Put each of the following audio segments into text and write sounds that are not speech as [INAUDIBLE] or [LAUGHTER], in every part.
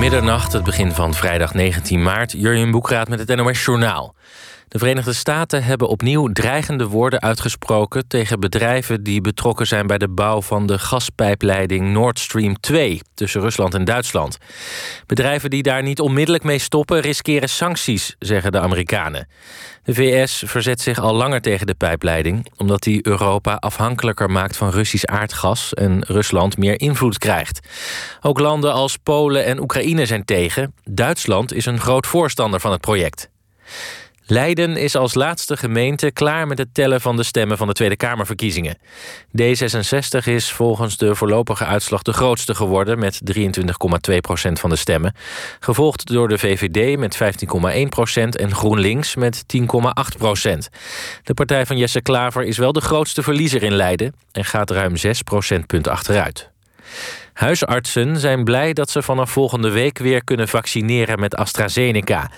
middernacht, het begin van vrijdag 19 maart. Jurjen Boekraat met het NOS Journaal. De Verenigde Staten hebben opnieuw dreigende woorden uitgesproken tegen bedrijven die betrokken zijn bij de bouw van de gaspijpleiding Nord Stream 2 tussen Rusland en Duitsland. Bedrijven die daar niet onmiddellijk mee stoppen riskeren sancties, zeggen de Amerikanen. De VS verzet zich al langer tegen de pijpleiding, omdat die Europa afhankelijker maakt van Russisch aardgas en Rusland meer invloed krijgt. Ook landen als Polen en Oekraïne zijn tegen. Duitsland is een groot voorstander van het project. Leiden is als laatste gemeente klaar met het tellen van de stemmen van de Tweede Kamerverkiezingen. D66 is volgens de voorlopige uitslag de grootste geworden met 23,2 procent van de stemmen. Gevolgd door de VVD met 15,1 procent en GroenLinks met 10,8 procent. De partij van Jesse Klaver is wel de grootste verliezer in Leiden en gaat ruim 6 procentpunten achteruit. Huisartsen zijn blij dat ze vanaf volgende week weer kunnen vaccineren met AstraZeneca.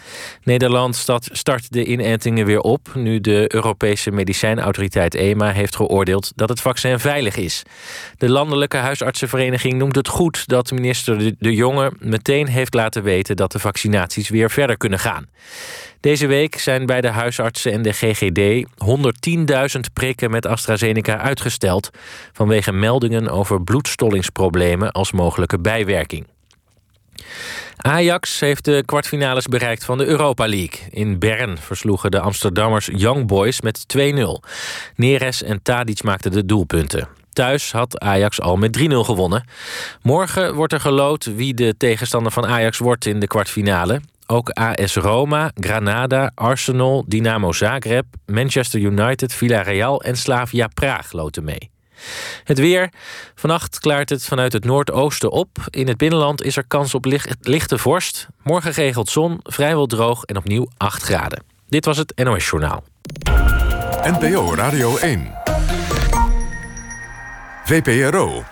Nederland start de inentingen weer op nu de Europese medicijnautoriteit EMA heeft geoordeeld dat het vaccin veilig is. De Landelijke Huisartsenvereniging noemt het goed dat minister De Jonge meteen heeft laten weten dat de vaccinaties weer verder kunnen gaan. Deze week zijn bij de huisartsen en de GGD 110.000 prikken met AstraZeneca uitgesteld vanwege meldingen over bloedstollingsproblemen als mogelijke bijwerking. Ajax heeft de kwartfinales bereikt van de Europa League. In Bern versloegen de Amsterdammers Young Boys met 2-0. Neres en Tadic maakten de doelpunten. Thuis had Ajax al met 3-0 gewonnen. Morgen wordt er geloot wie de tegenstander van Ajax wordt in de kwartfinale. Ook AS Roma, Granada, Arsenal, Dynamo Zagreb, Manchester United, Villarreal en Slavia Praag loten mee. Het weer. Vannacht klaart het vanuit het noordoosten op. In het binnenland is er kans op lichte vorst. Morgen geregeld zon, vrijwel droog en opnieuw 8 graden. Dit was het NOS Journaal. NPO Radio 1. VPRO.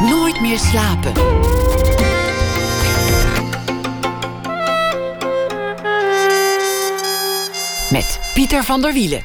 Nooit meer slapen. Met Pieter van der Wielen.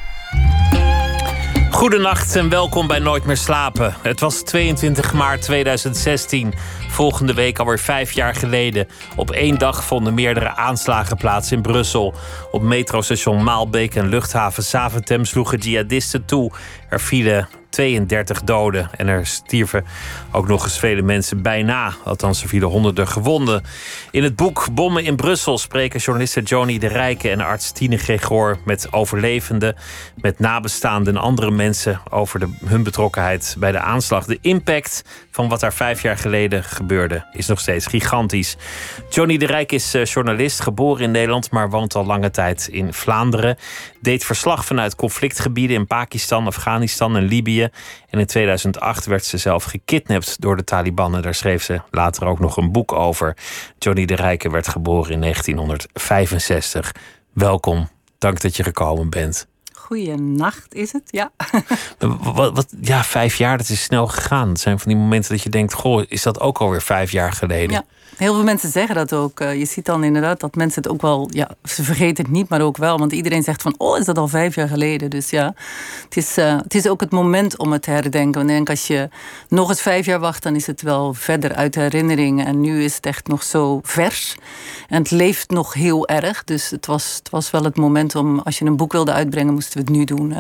Goedenacht en welkom bij Nooit meer slapen. Het was 22 maart 2016, volgende week alweer vijf jaar geleden. Op één dag vonden meerdere aanslagen plaats in Brussel. Op metrostation Maalbeek en luchthaven Zaventem sloegen jihadisten toe. Er vielen 32 doden. En er stierven ook nog eens vele mensen bijna. Althans, er vielen honderden gewonden. In het boek Bommen in Brussel spreken journalisten Joni de Rijke en arts Tine Gregor met overlevenden, met nabestaanden en andere mensen over de, hun betrokkenheid bij de aanslag. De impact van wat daar vijf jaar geleden gebeurde is nog steeds gigantisch. Johnny de Rijk is eh, journalist, geboren in Nederland, maar woont al lange tijd in Vlaanderen. Deed verslag vanuit conflictgebieden in Pakistan, Afghanistan en Libië. En in 2008 werd ze zelf gekidnapt door de Taliban. En daar schreef ze later ook nog een boek over. Johnny de Rijke werd geboren in 1965. Welkom, dank dat je gekomen bent. Goeienacht is het, ja. [LAUGHS] Wat, wat, ja, vijf jaar, dat is snel gegaan. Het zijn van die momenten dat je denkt, goh, is dat ook alweer vijf jaar geleden? Ja, heel veel mensen zeggen dat ook. Eh, je ziet dan inderdaad dat mensen het ook wel, ja, ze vergeten het niet, maar ook wel. Want iedereen zegt van, oh, is dat al vijf jaar geleden? Dus ja, het is, uh, het is ook het moment om het te herdenken. Want ik denk, als je nog eens vijf jaar wacht, dan is het wel verder uit herinneringen. En nu is het echt nog zo vers. En het leeft nog heel erg. Dus het was, het was wel het moment om, als je een boek wilde uitbrengen, moesten we het nu doen. Uh,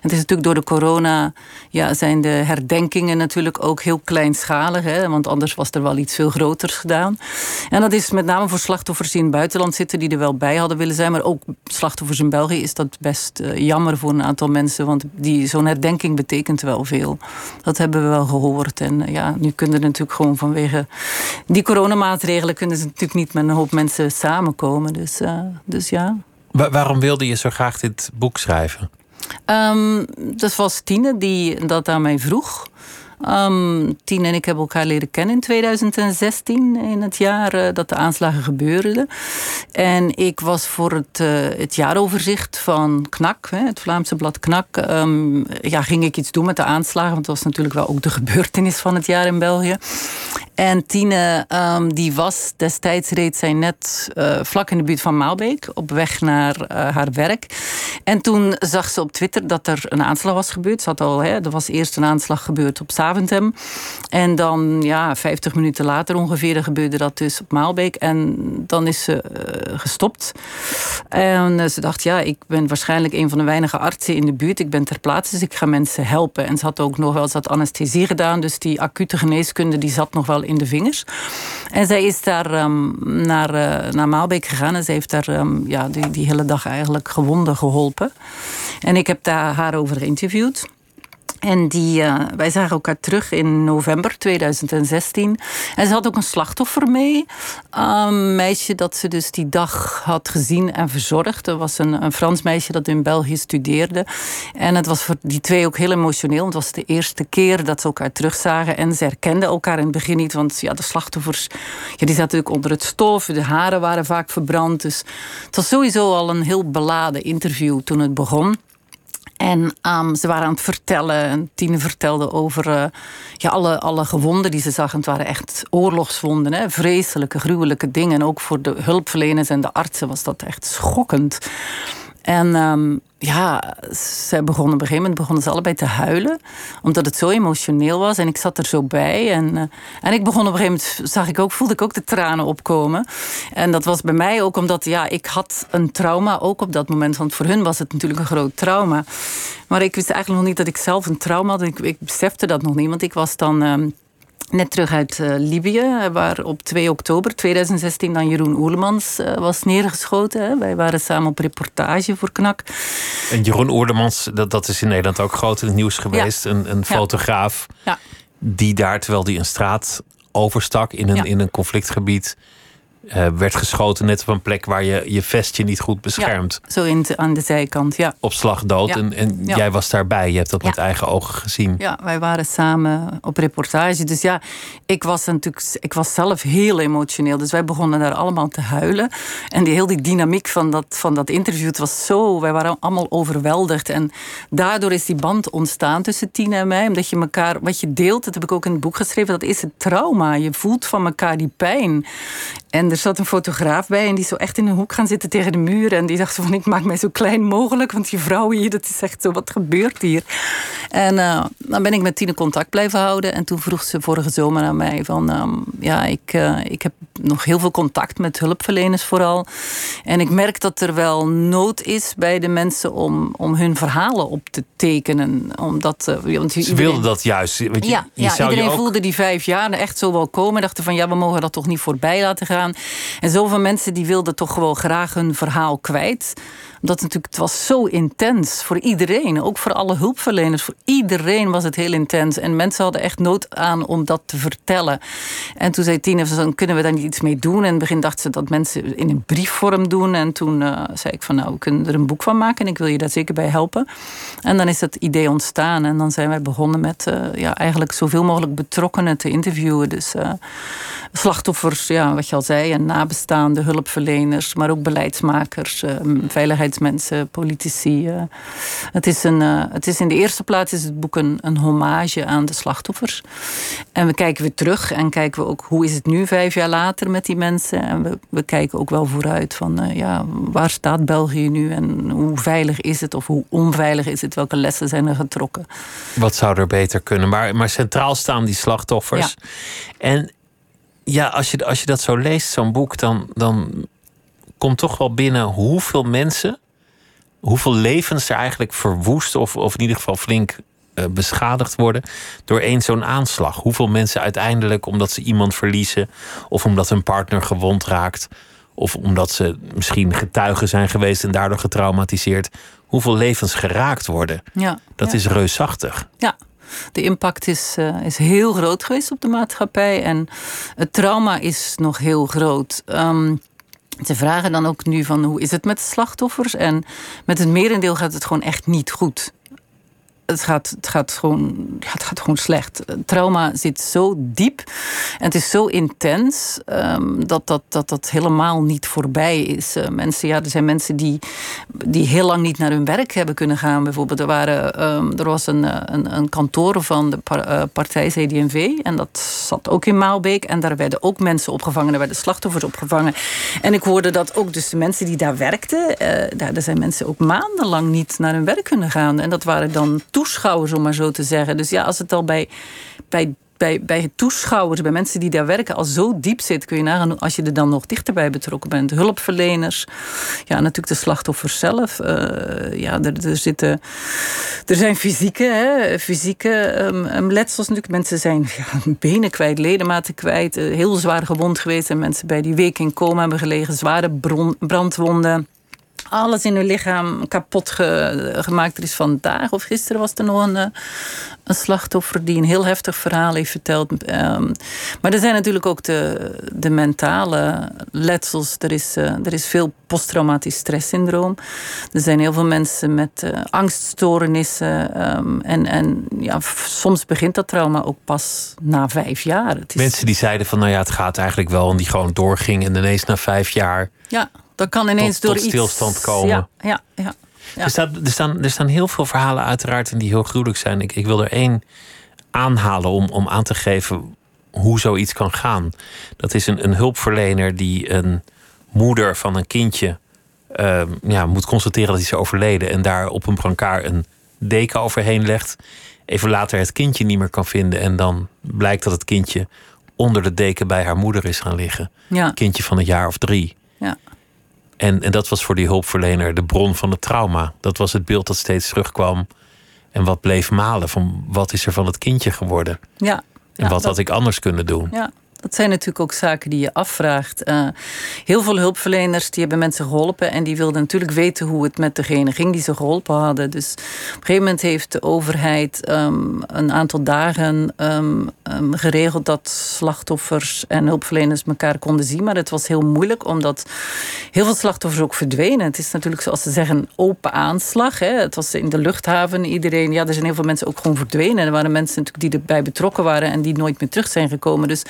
het is natuurlijk door de corona, ja, zijn de herdenkingen natuurlijk ook heel kleinschalig. Hè, want anders was er wel iets veel groters gedaan. En dat is met name voor slachtoffers die in het buitenland zitten, die er wel bij hadden willen zijn. Maar ook slachtoffers in België is dat best uh, jammer voor een aantal mensen. Want die, zo'n herdenking betekent wel veel. Dat hebben we wel gehoord. En uh, ja, nu kunnen er natuurlijk gewoon vanwege die coronamaatregelen kunnen ze natuurlijk niet met een hoop mensen samenkomen. Dus, uh, dus ja. waarom wilde je zo graag dit boek schrijven? Um, dat was Tine die dat aan mij vroeg. Um, Tien en ik hebben elkaar leren kennen in 2016, in het jaar uh, dat de aanslagen gebeurden. En ik was voor het, uh, het jaaroverzicht van KNAK, het Vlaamse blad KNAK, um, ja, ging ik iets doen met de aanslagen. Want het was natuurlijk wel ook de gebeurtenis van het jaar in België. En Tine, ehm, die was destijds reed zij net uh, vlak in de buurt van Maalbeek op weg naar haar werk. En toen zag ze op Twitter dat er een aanslag was gebeurd. Ze had al, hè, er was eerst een aanslag gebeurd op En dan, ja, 50 minuten later ongeveer gebeurde dat dus op Maalbeek. En dan is ze uh, gestopt. En ze dacht, ja, ik ben waarschijnlijk een van de weinige artsen in de buurt. Ik ben ter plaatse, dus ik ga mensen helpen. En ze had ook nog wel eens anesthesie gedaan. Dus die acute geneeskunde die zat nog wel in de vingers. En zij is daar um, naar, uh, naar Maalbeek gegaan. En ze heeft daar um, ja, die, die hele dag eigenlijk gewonden geholpen. En ik heb daar haar over geïnterviewd. En die, uh, wij zagen elkaar terug in november 2016. En ze had ook een slachtoffer mee. Een meisje dat ze dus die dag had gezien en verzorgd. Dat was een, een Frans meisje dat in België studeerde. En het was voor die twee ook heel emotioneel. Het was de eerste keer dat ze elkaar terugzagen. En ze herkenden elkaar in het begin niet. Want ja, de slachtoffers ja, die zaten natuurlijk onder het stof. De haren waren vaak verbrand. Dus het was sowieso al een heel beladen interview toen het begon. En um, ze waren aan het vertellen. En Tine vertelde over ja, alle, alle gewonden die ze zag. Het waren echt oorlogswonden. Hè? Vreselijke, gruwelijke dingen. En ook voor de hulpverleners en de artsen was dat echt schokkend. En um, ja, ze begonnen op een gegeven moment begonnen ze allebei te huilen. Omdat het zo emotioneel was. En ik zat er zo bij. En, uh, en ik begon op een gegeven moment, zag ik ook, voelde ik ook de tranen opkomen. En dat was bij mij ook omdat, ja, ik had een trauma ook op dat moment. Want voor hun was het natuurlijk een groot trauma. Maar ik wist eigenlijk nog niet dat ik zelf een trauma had. Ik, ik besefte dat nog niet. Want ik was dan... Um, net terug uit uh, Libië, waar op 2 oktober 2016 dan Jeroen Oerlemans uh, was neergeschoten. Hè. Wij waren samen op reportage voor KNAK. En Jeroen Oerlemans, dat, dat is in Nederland ook groot in het nieuws geweest. Ja. Een, een fotograaf ja. die daar, terwijl hij een straat overstak in een, Ja. in een conflictgebied... eh, werd geschoten net op een plek waar je je vestje niet goed beschermt. Zo in, aan de zijkant, ja. Op slag dood. Ja. En, en Ja. jij was daarbij. Je hebt dat Ja. met eigen ogen gezien. Ja, wij waren samen op reportage. Dus ja, ik was natuurlijk, ik was zelf heel emotioneel. Dus wij begonnen daar allemaal te huilen. En die heel die dynamiek van dat, van dat interview, het was zo, wij waren allemaal overweldigd. En daardoor is die band ontstaan tussen Tina en mij. Omdat je elkaar, wat je deelt, dat heb ik ook in het boek geschreven, dat is het trauma. Je voelt van elkaar die pijn. En er zat een fotograaf bij en die zo echt in een hoek gaan zitten tegen de muur. En die dacht van, ik maak mij zo klein mogelijk. Want die vrouw hier, dat is echt zo, wat gebeurt hier? En uh, dan ben ik met Tine contact blijven houden. En toen vroeg ze vorige zomer aan mij van... Um, ja, ik, uh, ik heb nog heel veel contact met hulpverleners vooral. En ik merk dat er wel nood is bij de mensen om, om hun verhalen op te tekenen. Omdat, uh, want Ze wilden dat juist. Je, Ja, je ja iedereen ook... voelde die vijf jaar echt zo wel komen. Dachten van ja, we mogen dat toch niet voorbij laten gaan. En zoveel mensen die wilden toch gewoon graag hun verhaal kwijt. Omdat het natuurlijk, het was zo intens voor iedereen. Ook voor alle hulpverleners. Voor iedereen was het heel intens. En mensen hadden echt nood aan om dat te vertellen. En toen zei Tine, dan kunnen we daar niet iets mee doen. En in het begin dacht ze dat mensen in een briefvorm doen. En toen uh, zei ik van nou, we kunnen er een boek van maken. En ik wil je daar zeker bij helpen. En dan is dat idee ontstaan. En dan zijn wij begonnen met uh, ja, eigenlijk zoveel mogelijk betrokkenen te interviewen. Dus uh, slachtoffers, ja, wat je al zei, en nabestaanden, hulpverleners, maar ook beleidsmakers, uh, veiligheidsmensen, politici. Uh, het, is een, uh, het is in de eerste plaats is het boek een, een hommage aan de slachtoffers. En we kijken weer terug en kijken we ook hoe is het nu vijf jaar later met die mensen. En we, we kijken ook wel vooruit van ja, waar staat België nu en hoe veilig is het of hoe onveilig is het, welke lessen zijn er getrokken. Wat zou er beter kunnen? Maar, maar centraal staan die slachtoffers. Ja. En ja, als je, als je dat zo leest, zo'n boek, dan, dan komt toch wel binnen hoeveel mensen, hoeveel levens er eigenlijk verwoest of, of in ieder geval flink uh, beschadigd worden door één zo'n aanslag. Hoeveel mensen uiteindelijk, omdat ze iemand verliezen of omdat hun partner gewond raakt of omdat ze misschien getuigen zijn geweest en daardoor getraumatiseerd, hoeveel levens geraakt worden. Ja, dat ja. is reusachtig. Ja, de impact is, uh, is heel groot geweest op de maatschappij. En het trauma is nog heel groot. Um, ze vragen dan ook nu van hoe is het met de slachtoffers? En met het merendeel gaat het gewoon echt niet goed. Het gaat, het gaat, gewoon, ja, het gaat gewoon slecht. Trauma zit zo diep en het is zo intens um, dat, dat, dat dat helemaal niet voorbij is. Uh, mensen, ja, er zijn mensen die, die heel lang niet naar hun werk hebben kunnen gaan. Bijvoorbeeld, er, waren, um, er was een, een, een, kantoor van de uh, partij CD&V en dat zat ook in Maalbeek. En daar werden ook mensen opgevangen, daar werden slachtoffers opgevangen. En ik hoorde dat ook dus de mensen die daar werkten, daar, zijn mensen ook maandenlang niet naar hun werk kunnen gaan. En dat waren dan toeschouwers, om maar zo te zeggen. Dus ja, als het al bij, bij, bij, bij toeschouwers, bij mensen die daar werken, al zo diep zit, kun je nagaan als je er dan nog dichterbij betrokken bent. Hulpverleners, ja, natuurlijk de slachtoffers zelf. Uh, ja, er, er, zitten, er zijn fysieke, hè, fysieke um, letsels natuurlijk. Mensen zijn benen kwijt, ledematen kwijt, uh, heel zwaar gewond geweest. En mensen bij die week in coma hebben gelegen, zware brandwonden alles in hun lichaam kapot gemaakt. Er is vandaag of gisteren was er nog een, eh, een slachtoffer die een heel heftig verhaal heeft verteld. Um, maar er zijn natuurlijk ook de, de mentale letsels. Er is, uh, er is veel posttraumatisch stresssyndroom. Er zijn heel veel mensen met uh, angststoornissen. Um, en en ja, soms begint dat trauma ook pas na vijf jaar. Het is... Mensen die zeiden van nou ja, het gaat eigenlijk wel. En die gewoon doorging en ineens na vijf jaar. Ja dat kan ineens tot, door tot stilstand iets... komen. Ja, ja, ja, ja. Er, staat, er, staan, er staan heel veel verhalen uiteraard en die heel gruwelijk zijn. Ik, ik wil er één aanhalen om, om aan te geven hoe zoiets kan gaan. Dat is een, een hulpverlener die een moeder van een kindje uh, ja, moet constateren dat hij is overleden. En daar op een brancard een deken overheen legt. Even later het kindje niet meer kan vinden. En dan blijkt dat het kindje onder de deken bij haar moeder is gaan liggen. Ja. Kindje van een jaar of drie. Ja. En, en dat was voor die hulpverlener de bron van het trauma. Dat was het beeld dat steeds terugkwam. En wat bleef malen van wat is er van het kindje geworden? Ja. En ja, wat dat, had ik anders kunnen doen? Ja, dat zijn natuurlijk ook zaken die je afvraagt. Uh, heel veel hulpverleners die hebben mensen geholpen en die wilden natuurlijk weten hoe het met degene ging die ze geholpen hadden. Dus op een gegeven moment heeft de overheid um, een aantal dagen um, um, geregeld dat slachtoffers en hulpverleners elkaar konden zien. Maar het was heel moeilijk omdat heel veel slachtoffers ook verdwenen. Het is natuurlijk zoals ze zeggen open aanslag. Hè. Het was in de luchthaven. Iedereen, ja, er zijn heel veel mensen ook gewoon verdwenen. Er waren mensen natuurlijk die erbij betrokken waren en die nooit meer terug zijn gekomen. Dus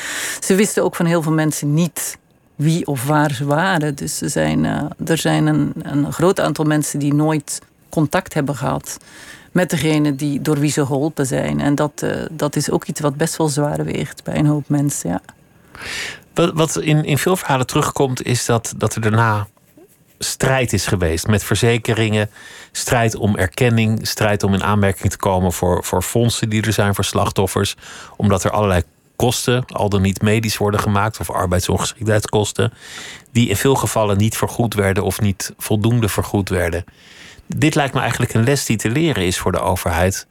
ze wisten ook van heel veel mensen niet wie of waar ze waren. Dus er zijn, uh, er zijn een, een groot aantal mensen die nooit contact hebben gehad met degene die, door wie ze geholpen zijn. En dat, uh, dat is ook iets wat best wel zwaar weegt bij een hoop mensen. Ja. Wat, wat in, in veel verhalen terugkomt, is dat, dat er daarna strijd is geweest met verzekeringen. Strijd om erkenning, strijd om in aanmerking te komen voor, voor fondsen die er zijn voor slachtoffers. Omdat er allerlei kosten, al dan niet medisch worden gemaakt, of arbeidsongeschiktheidskosten, die in veel gevallen niet vergoed werden of niet voldoende vergoed werden. Dit lijkt me eigenlijk een les die te leren is voor de overheid.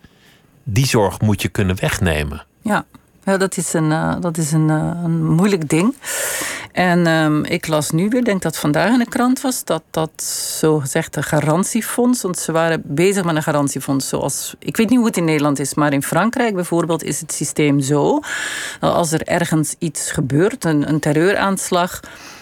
Die zorg moet je kunnen wegnemen. Ja, ja, dat is een, uh, dat is een, uh, een moeilijk ding. En um, ik las nu weer, denk dat vandaag in de krant was, dat dat zogezegde garantiefonds, want ze waren bezig met een garantiefonds zoals, ik weet niet hoe het in Nederland is, maar in Frankrijk bijvoorbeeld is het systeem zo, dat als er ergens iets gebeurt, een, een terreuraanslag,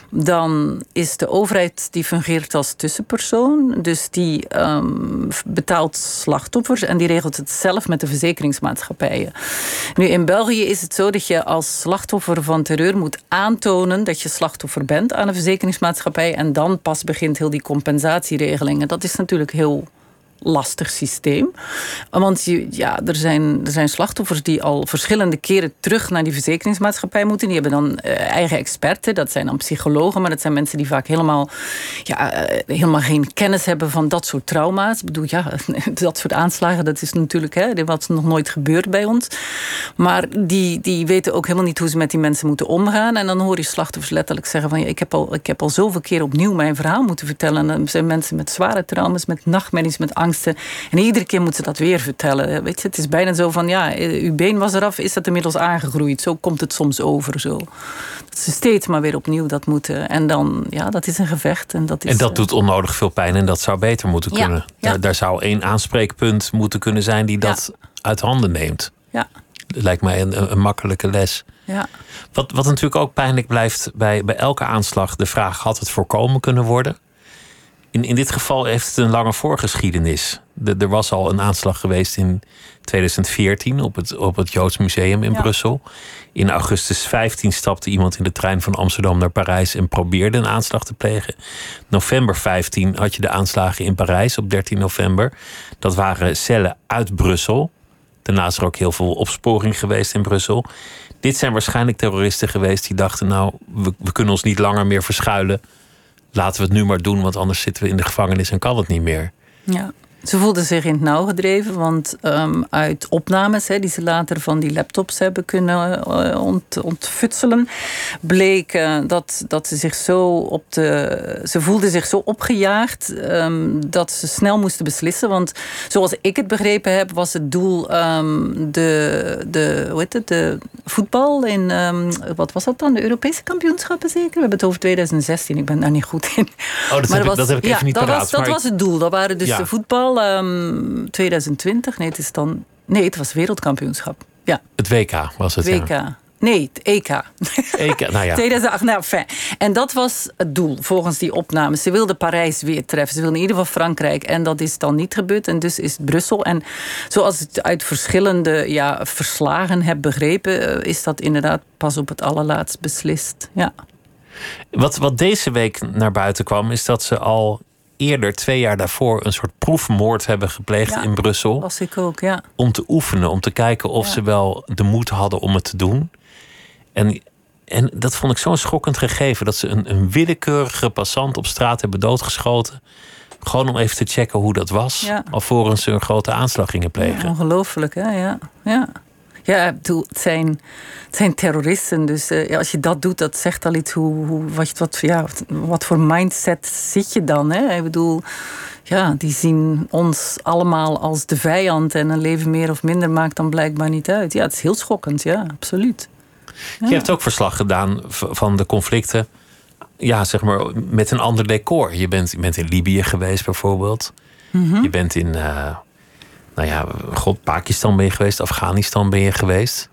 dan is de overheid die fungeert als tussenpersoon. Dus die um, betaalt slachtoffers en die regelt het zelf met de verzekeringsmaatschappijen. Nu in België is het zo dat je als slachtoffer van terreur moet aantonen dat je slachtoffer bent aan een verzekeringsmaatschappij. En dan pas begint heel die compensatieregelingen. Dat is natuurlijk heel lastig systeem. Want ja, er, zijn, er zijn slachtoffers die al verschillende keren terug naar die verzekeringsmaatschappij moeten. Die hebben dan uh, eigen experten. Dat zijn dan psychologen, maar dat zijn mensen die vaak helemaal, ja, uh, helemaal geen kennis hebben van dat soort trauma's. Ik bedoel, ja, [LAUGHS] dat soort aanslagen, dat is natuurlijk hè, wat nog nooit gebeurd bij ons. Maar die, die weten ook helemaal niet hoe ze met die mensen moeten omgaan. En dan hoor je slachtoffers letterlijk zeggen van ja, ik heb al, ik heb al zoveel keer opnieuw mijn verhaal moeten vertellen. En dan zijn mensen met zware trauma's, met nachtmerries, met angst angsten. En iedere keer moet ze dat weer vertellen. Weet je, het is bijna zo van, ja, uw been was eraf, is dat inmiddels aangegroeid? Zo komt het soms over. Zo. Dat ze steeds maar weer opnieuw dat moeten. En dan, ja, dat is een gevecht. En dat, is, en dat doet onnodig veel pijn en dat zou beter moeten Ja, kunnen. ja. Daar, daar zou één aanspreekpunt moeten kunnen zijn die dat uit handen neemt. Ja, Dat lijkt mij een, een, een makkelijke les. ja. Wat, wat natuurlijk ook pijnlijk blijft bij, bij elke aanslag, de vraag: had het voorkomen kunnen worden? In, in dit geval heeft het een lange voorgeschiedenis. De, er was al een aanslag geweest in 2014 op het, op het Joods Museum in Brussel. In augustus 15 stapte iemand in de trein van Amsterdam naar Parijs en probeerde een aanslag te plegen. November 15 had je de aanslagen in Parijs op 13 november. Dat waren cellen uit Brussel. Daarna is er ook heel veel opsporing geweest in Brussel. Dit zijn waarschijnlijk terroristen geweest die dachten: nou, we, we kunnen ons niet langer meer verschuilen. Laten we het nu maar doen, want anders zitten we in de gevangenis en kan het niet meer. Ja. Ze voelden zich in het nauw gedreven, want um, uit opnames die ze later van die laptops hebben kunnen uh, ont, ontfutselen, bleek uh, dat, dat ze zich zo op de. Ze voelden zich zo opgejaagd um, dat ze snel moesten beslissen. Want zoals ik het begrepen heb, was het doel um, de, de, hoe heet het, de voetbal in. wat was dat dan? De Europese kampioenschappen zeker? We hebben het over 2016, ik ben daar niet goed in. Oh, dat, heb, was, ik, dat heb ik even niet dat paraat, Was, dat was het doel. Dat waren dus ja. de voetbal. Um, 2020, nee, het is dan. Nee, het was wereldkampioenschap. Ja. Het WK was het. WK. Ja. Nee, het EK. EK, nou ja. [LAUGHS] 2008, nou fijn. En dat was het doel volgens die opnames. Ze wilden Parijs weer treffen. Ze wilden in ieder geval Frankrijk. En dat is dan niet gebeurd. En dus is het Brussel. En zoals ik uit verschillende ja, verslagen heb begrepen, is dat inderdaad pas op het allerlaatst beslist. Ja. Wat, wat deze week naar buiten kwam, is dat ze al eerder, twee jaar daarvoor, een soort proefmoord hebben gepleegd ja, in Brussel. Was ik ook, ja. Om te oefenen, om te kijken of Ja. ze wel de moed hadden om het te doen. En, en dat vond ik zo'n schokkend gegeven. Dat ze een, een willekeurige passant op straat hebben doodgeschoten. Gewoon om even te checken hoe dat was. Ja. Alvorens ze een grote aanslag gingen plegen. ongelooflijk, hè? Ja. ja. Ja, ik bedoel, het zijn, het zijn terroristen. Dus eh, ja, als je dat doet, dat zegt al iets hoe, hoe, wat, wat, ja, wat, voor mindset zit je dan? Hè? Ik bedoel, ja, die zien ons allemaal als de vijand. En een leven meer of minder maakt dan blijkbaar niet uit. Ja, het is heel schokkend, ja, absoluut. Je hebt ook verslag gedaan van de conflicten. Ja, zeg maar met een ander decor. Je bent, je bent in Libië geweest bijvoorbeeld. Mhm. Je bent in, eh, nou ja, god, Pakistan ben je geweest, Afghanistan ben je geweest.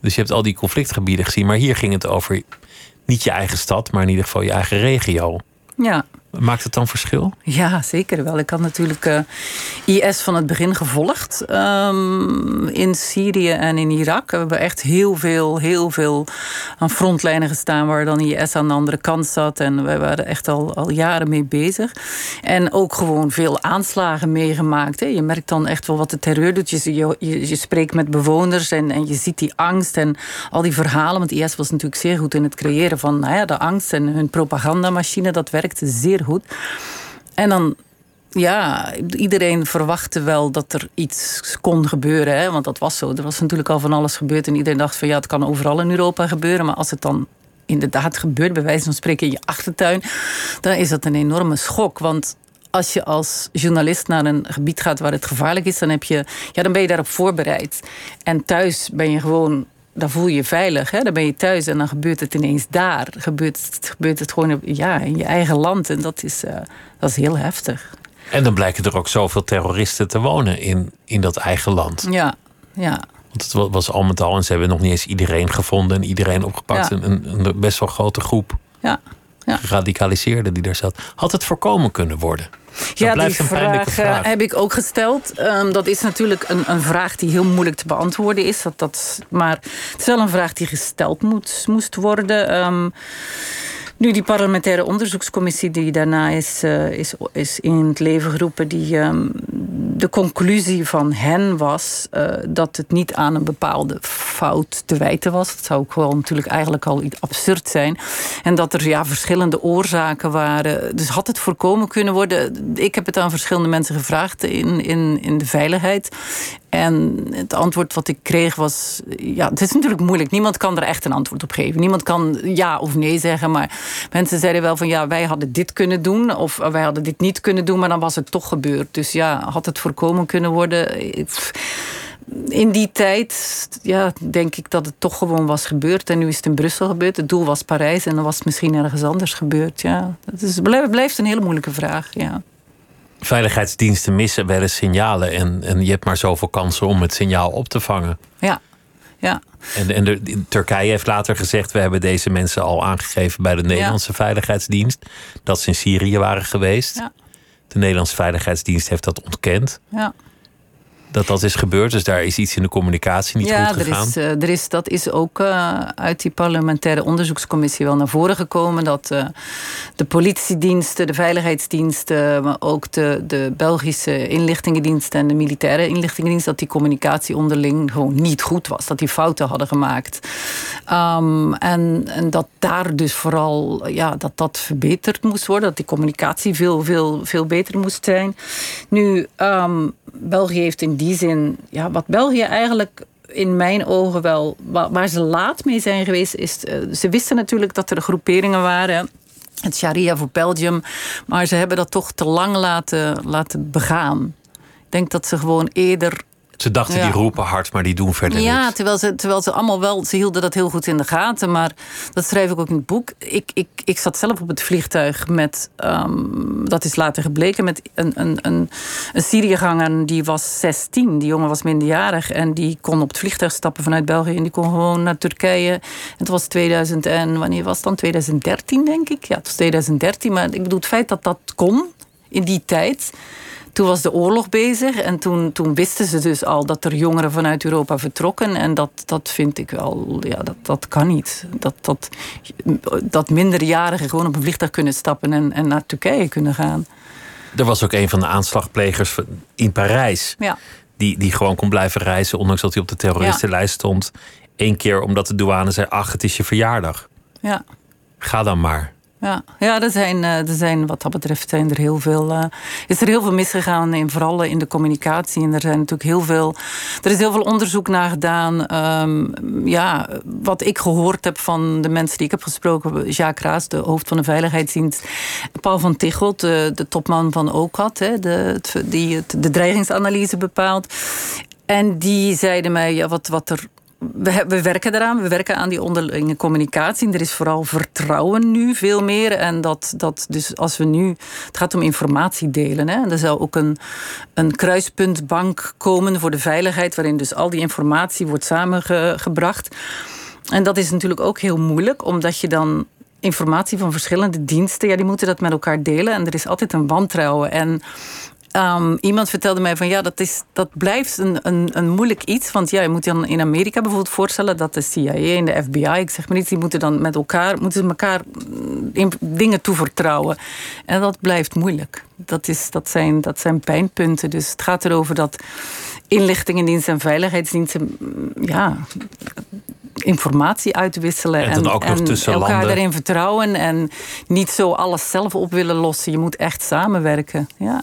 Dus je hebt al die conflictgebieden gezien. Maar hier ging het over niet je eigen stad, maar in ieder geval je eigen regio. Ja, Maakt het dan verschil? Ja, zeker wel. Ik had natuurlijk eh, IS van het begin gevolgd ehm, in Syrië en in Irak. We hebben echt heel veel, heel veel aan frontlijnen gestaan waar dan IS aan de andere kant zat. En wij waren echt al, al jaren mee bezig. En ook gewoon veel aanslagen meegemaakt. Hè. Je merkt dan echt wel wat de terreur doet. Je, je, je, spreekt met bewoners en, en je ziet die angst en al die verhalen. Want IS was natuurlijk zeer goed in het creëren van nou ja, de angst en hun propagandamachine. Dat werkte zeer goed. En dan, ja, iedereen verwachtte wel dat er iets kon gebeuren. Hè? Want dat was zo. Er was natuurlijk al van alles gebeurd. En iedereen dacht van ja, het kan overal in Europa gebeuren. Maar als het dan inderdaad gebeurt, bij wijze van spreken in je achtertuin, dan is dat een enorme schok. Want als je als journalist naar een gebied gaat waar het gevaarlijk is, dan, heb je, ja, dan ben je daarop voorbereid. En thuis ben je gewoon dan voel je je veilig. Hè? Dan ben je thuis en dan gebeurt het ineens daar. Gebeurt, het- gebeurt het gewoon ja, in je eigen land. En dat is, eh, dat is heel heftig. En dan blijken er ook zoveel terroristen te wonen in, in dat eigen land. Ja, ja. Want het wa- was al met al, en ze hebben nog niet eens iedereen gevonden en iedereen opgepakt. Ja. Een, een, een best wel grote groep ja. Ja. geradicaliseerden die daar zat. Had het voorkomen kunnen worden? Ja, die vraag, eh, vraag. heb ik ook gesteld. Ehm, dat is natuurlijk een, een vraag die heel moeilijk te beantwoorden is. Dat, dat, maar het is wel een vraag die gesteld moet, moest worden. Ehm, nu, die parlementaire onderzoekscommissie die daarna is, eh, is, is in het leven geroepen, die, ehm, de conclusie van hen was eh, dat het niet aan een bepaalde fout te wijten was. Dat zou ook wel natuurlijk eigenlijk al iets absurd zijn. En dat er ja, verschillende oorzaken waren. Dus had het voorkomen kunnen worden? Ik heb het aan verschillende mensen gevraagd in, in, in de veiligheid. En het antwoord wat ik kreeg was... Ja, het is natuurlijk moeilijk. Niemand kan er echt een antwoord op geven. Niemand kan ja of nee zeggen. Maar mensen zeiden wel van... ja, wij hadden dit kunnen doen. Of wij hadden dit niet kunnen doen. Maar dan was het toch gebeurd. Dus ja, had het voorkomen kunnen worden... In die tijd ja, denk ik dat het toch gewoon was gebeurd. En nu is het in Brussel gebeurd. Het doel was Parijs en dan was het misschien ergens anders gebeurd. Ja, dat is, blijft een hele moeilijke vraag. Ja. Veiligheidsdiensten missen wel eens signalen. En, en je hebt maar zoveel kansen om het signaal op te vangen. Ja, ja. En, en de, Turkije heeft later gezegd: we hebben deze mensen al aangegeven bij de Nederlandse Veiligheidsdienst. Dat ze in Syrië waren geweest. Ja. De Nederlandse Veiligheidsdienst heeft dat ontkend. Ja dat dat is gebeurd. Dus daar is iets in de communicatie niet ja, goed gegaan. Ja, er is, er is, dat is ook uh, uit die parlementaire onderzoekscommissie wel naar voren gekomen. Dat uh, de politiediensten, de veiligheidsdiensten, maar ook de, de Belgische inlichtingendiensten en de militaire inlichtingendienst, dat die communicatie onderling gewoon niet goed was. Dat die fouten hadden gemaakt. Um, en, en dat daar dus vooral ja, dat dat verbeterd moest worden. Dat die communicatie veel, veel, veel beter moest zijn. Nu, um, België heeft in die zin, ja, wat België eigenlijk in mijn ogen wel, waar, ze laat mee zijn geweest, is. Uh, ze wisten natuurlijk dat er groeperingen waren. Het Sharia voor Belgium. Maar ze hebben dat toch te lang laten, laten begaan. Ik denk dat ze gewoon eerder ze dachten die roepen hard, maar die doen verder ja, niks. terwijl ze, terwijl ze allemaal wel, ze hielden dat heel goed in de gaten. Maar dat schrijf ik ook in het boek. Ik, ik, ik zat zelf op het vliegtuig met, um, dat is later gebleken, met een, een, een, een Syriëganger die was 16. Die jongen was minderjarig en die kon op het vliegtuig stappen vanuit België en die kon gewoon naar Turkije. het was 2000 en wanneer was het dan? 2013 denk ik. Ja, het was 2013. Maar ik bedoel, het feit dat dat kon in die tijd toen was de oorlog bezig en toen, toen wisten ze dus al dat er jongeren vanuit Europa vertrokken. En dat, dat vind ik wel, ja, dat, dat kan niet. Dat, dat, dat minderjarigen gewoon op een vliegtuig kunnen stappen en, en naar Turkije kunnen gaan. Er was ook een van de aanslagplegers in Parijs. Ja. Die, die gewoon kon blijven reizen, ondanks dat hij op de terroristenlijst stond. Eén keer omdat de douane zei: Ach, het is je verjaardag. Ja. Ga dan maar. Ja, ja er, zijn, eh, er zijn wat dat betreft zijn er heel veel, uh, is er heel veel misgegaan, in, vooral in de communicatie. En er zijn natuurlijk heel veel, er is heel veel onderzoek naar gedaan. Um, ja, wat ik gehoord heb van de mensen die ik heb gesproken, Jacques Raas, de hoofd van de Veiligheidsdienst, Paul van Tichelt, de, de topman van OCAT, hè, de, die de dreigingsanalyse bepaalt. En die zeiden mij ja, wat, wat er we, we, werken eraan. We werken aan die onderlinge communicatie. Er is vooral vertrouwen nu veel meer. En dat, dat dus als we nu. Het gaat om informatie delen. Hè. Er zou ook een, een kruispuntbank komen voor de veiligheid. Waarin dus al die informatie wordt samengebracht. En dat is natuurlijk ook heel moeilijk, omdat je dan informatie van verschillende diensten, ja, die moeten dat met elkaar delen. En er is altijd een wantrouwen. En Um, iemand vertelde mij van ja, dat, is, dat blijft een, een, een moeilijk iets. Want ja, je moet je dan in Amerika bijvoorbeeld voorstellen dat de CIA en de FBI, ik zeg maar niet, die moeten dan met elkaar, moeten elkaar mm, dingen toevertrouwen. En dat blijft moeilijk. Dat, is, dat, zijn, dat zijn pijnpunten. Dus het gaat erover dat inlichtingendiensten en veiligheidsdiensten mm, ja, informatie uitwisselen. En, en, elkaar landen. daarin vertrouwen. En niet zo alles zelf op willen lossen. Je moet echt samenwerken. Ja.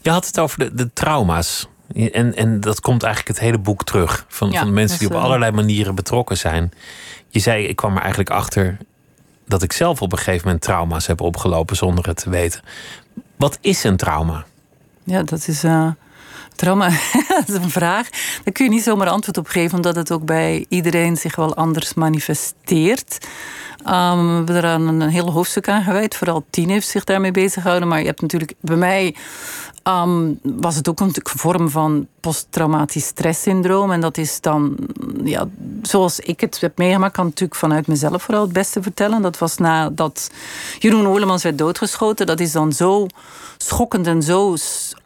Je had het over de, de trauma's. En, en dat komt eigenlijk het hele boek terug. Van, van mensen die op allerlei manieren betrokken zijn. Je zei, ik kwam er eigenlijk achter dat ik zelf op een gegeven moment trauma's heb opgelopen zonder het te weten. Wat is een trauma? Ja, dat is. Uh, trauma, [LAUGHS] dat is een vraag. Daar kun je niet zomaar antwoord op geven, omdat het ook bij iedereen zich wel anders manifesteert. Um, we hebben er een heel hoofdstuk aan. Vooral tien heeft zich daarmee bezig gehouden. Maar je hebt natuurlijk bij mij. Um, was het ook een vorm van posttraumatisch stresssyndroom. En dat is dan, ja, zoals ik het heb meegemaakt, kan natuurlijk vanuit mezelf vooral het beste vertellen. Dat was nadat Jeroen Olemans werd doodgeschoten. Dat is dan zo schokkend en zo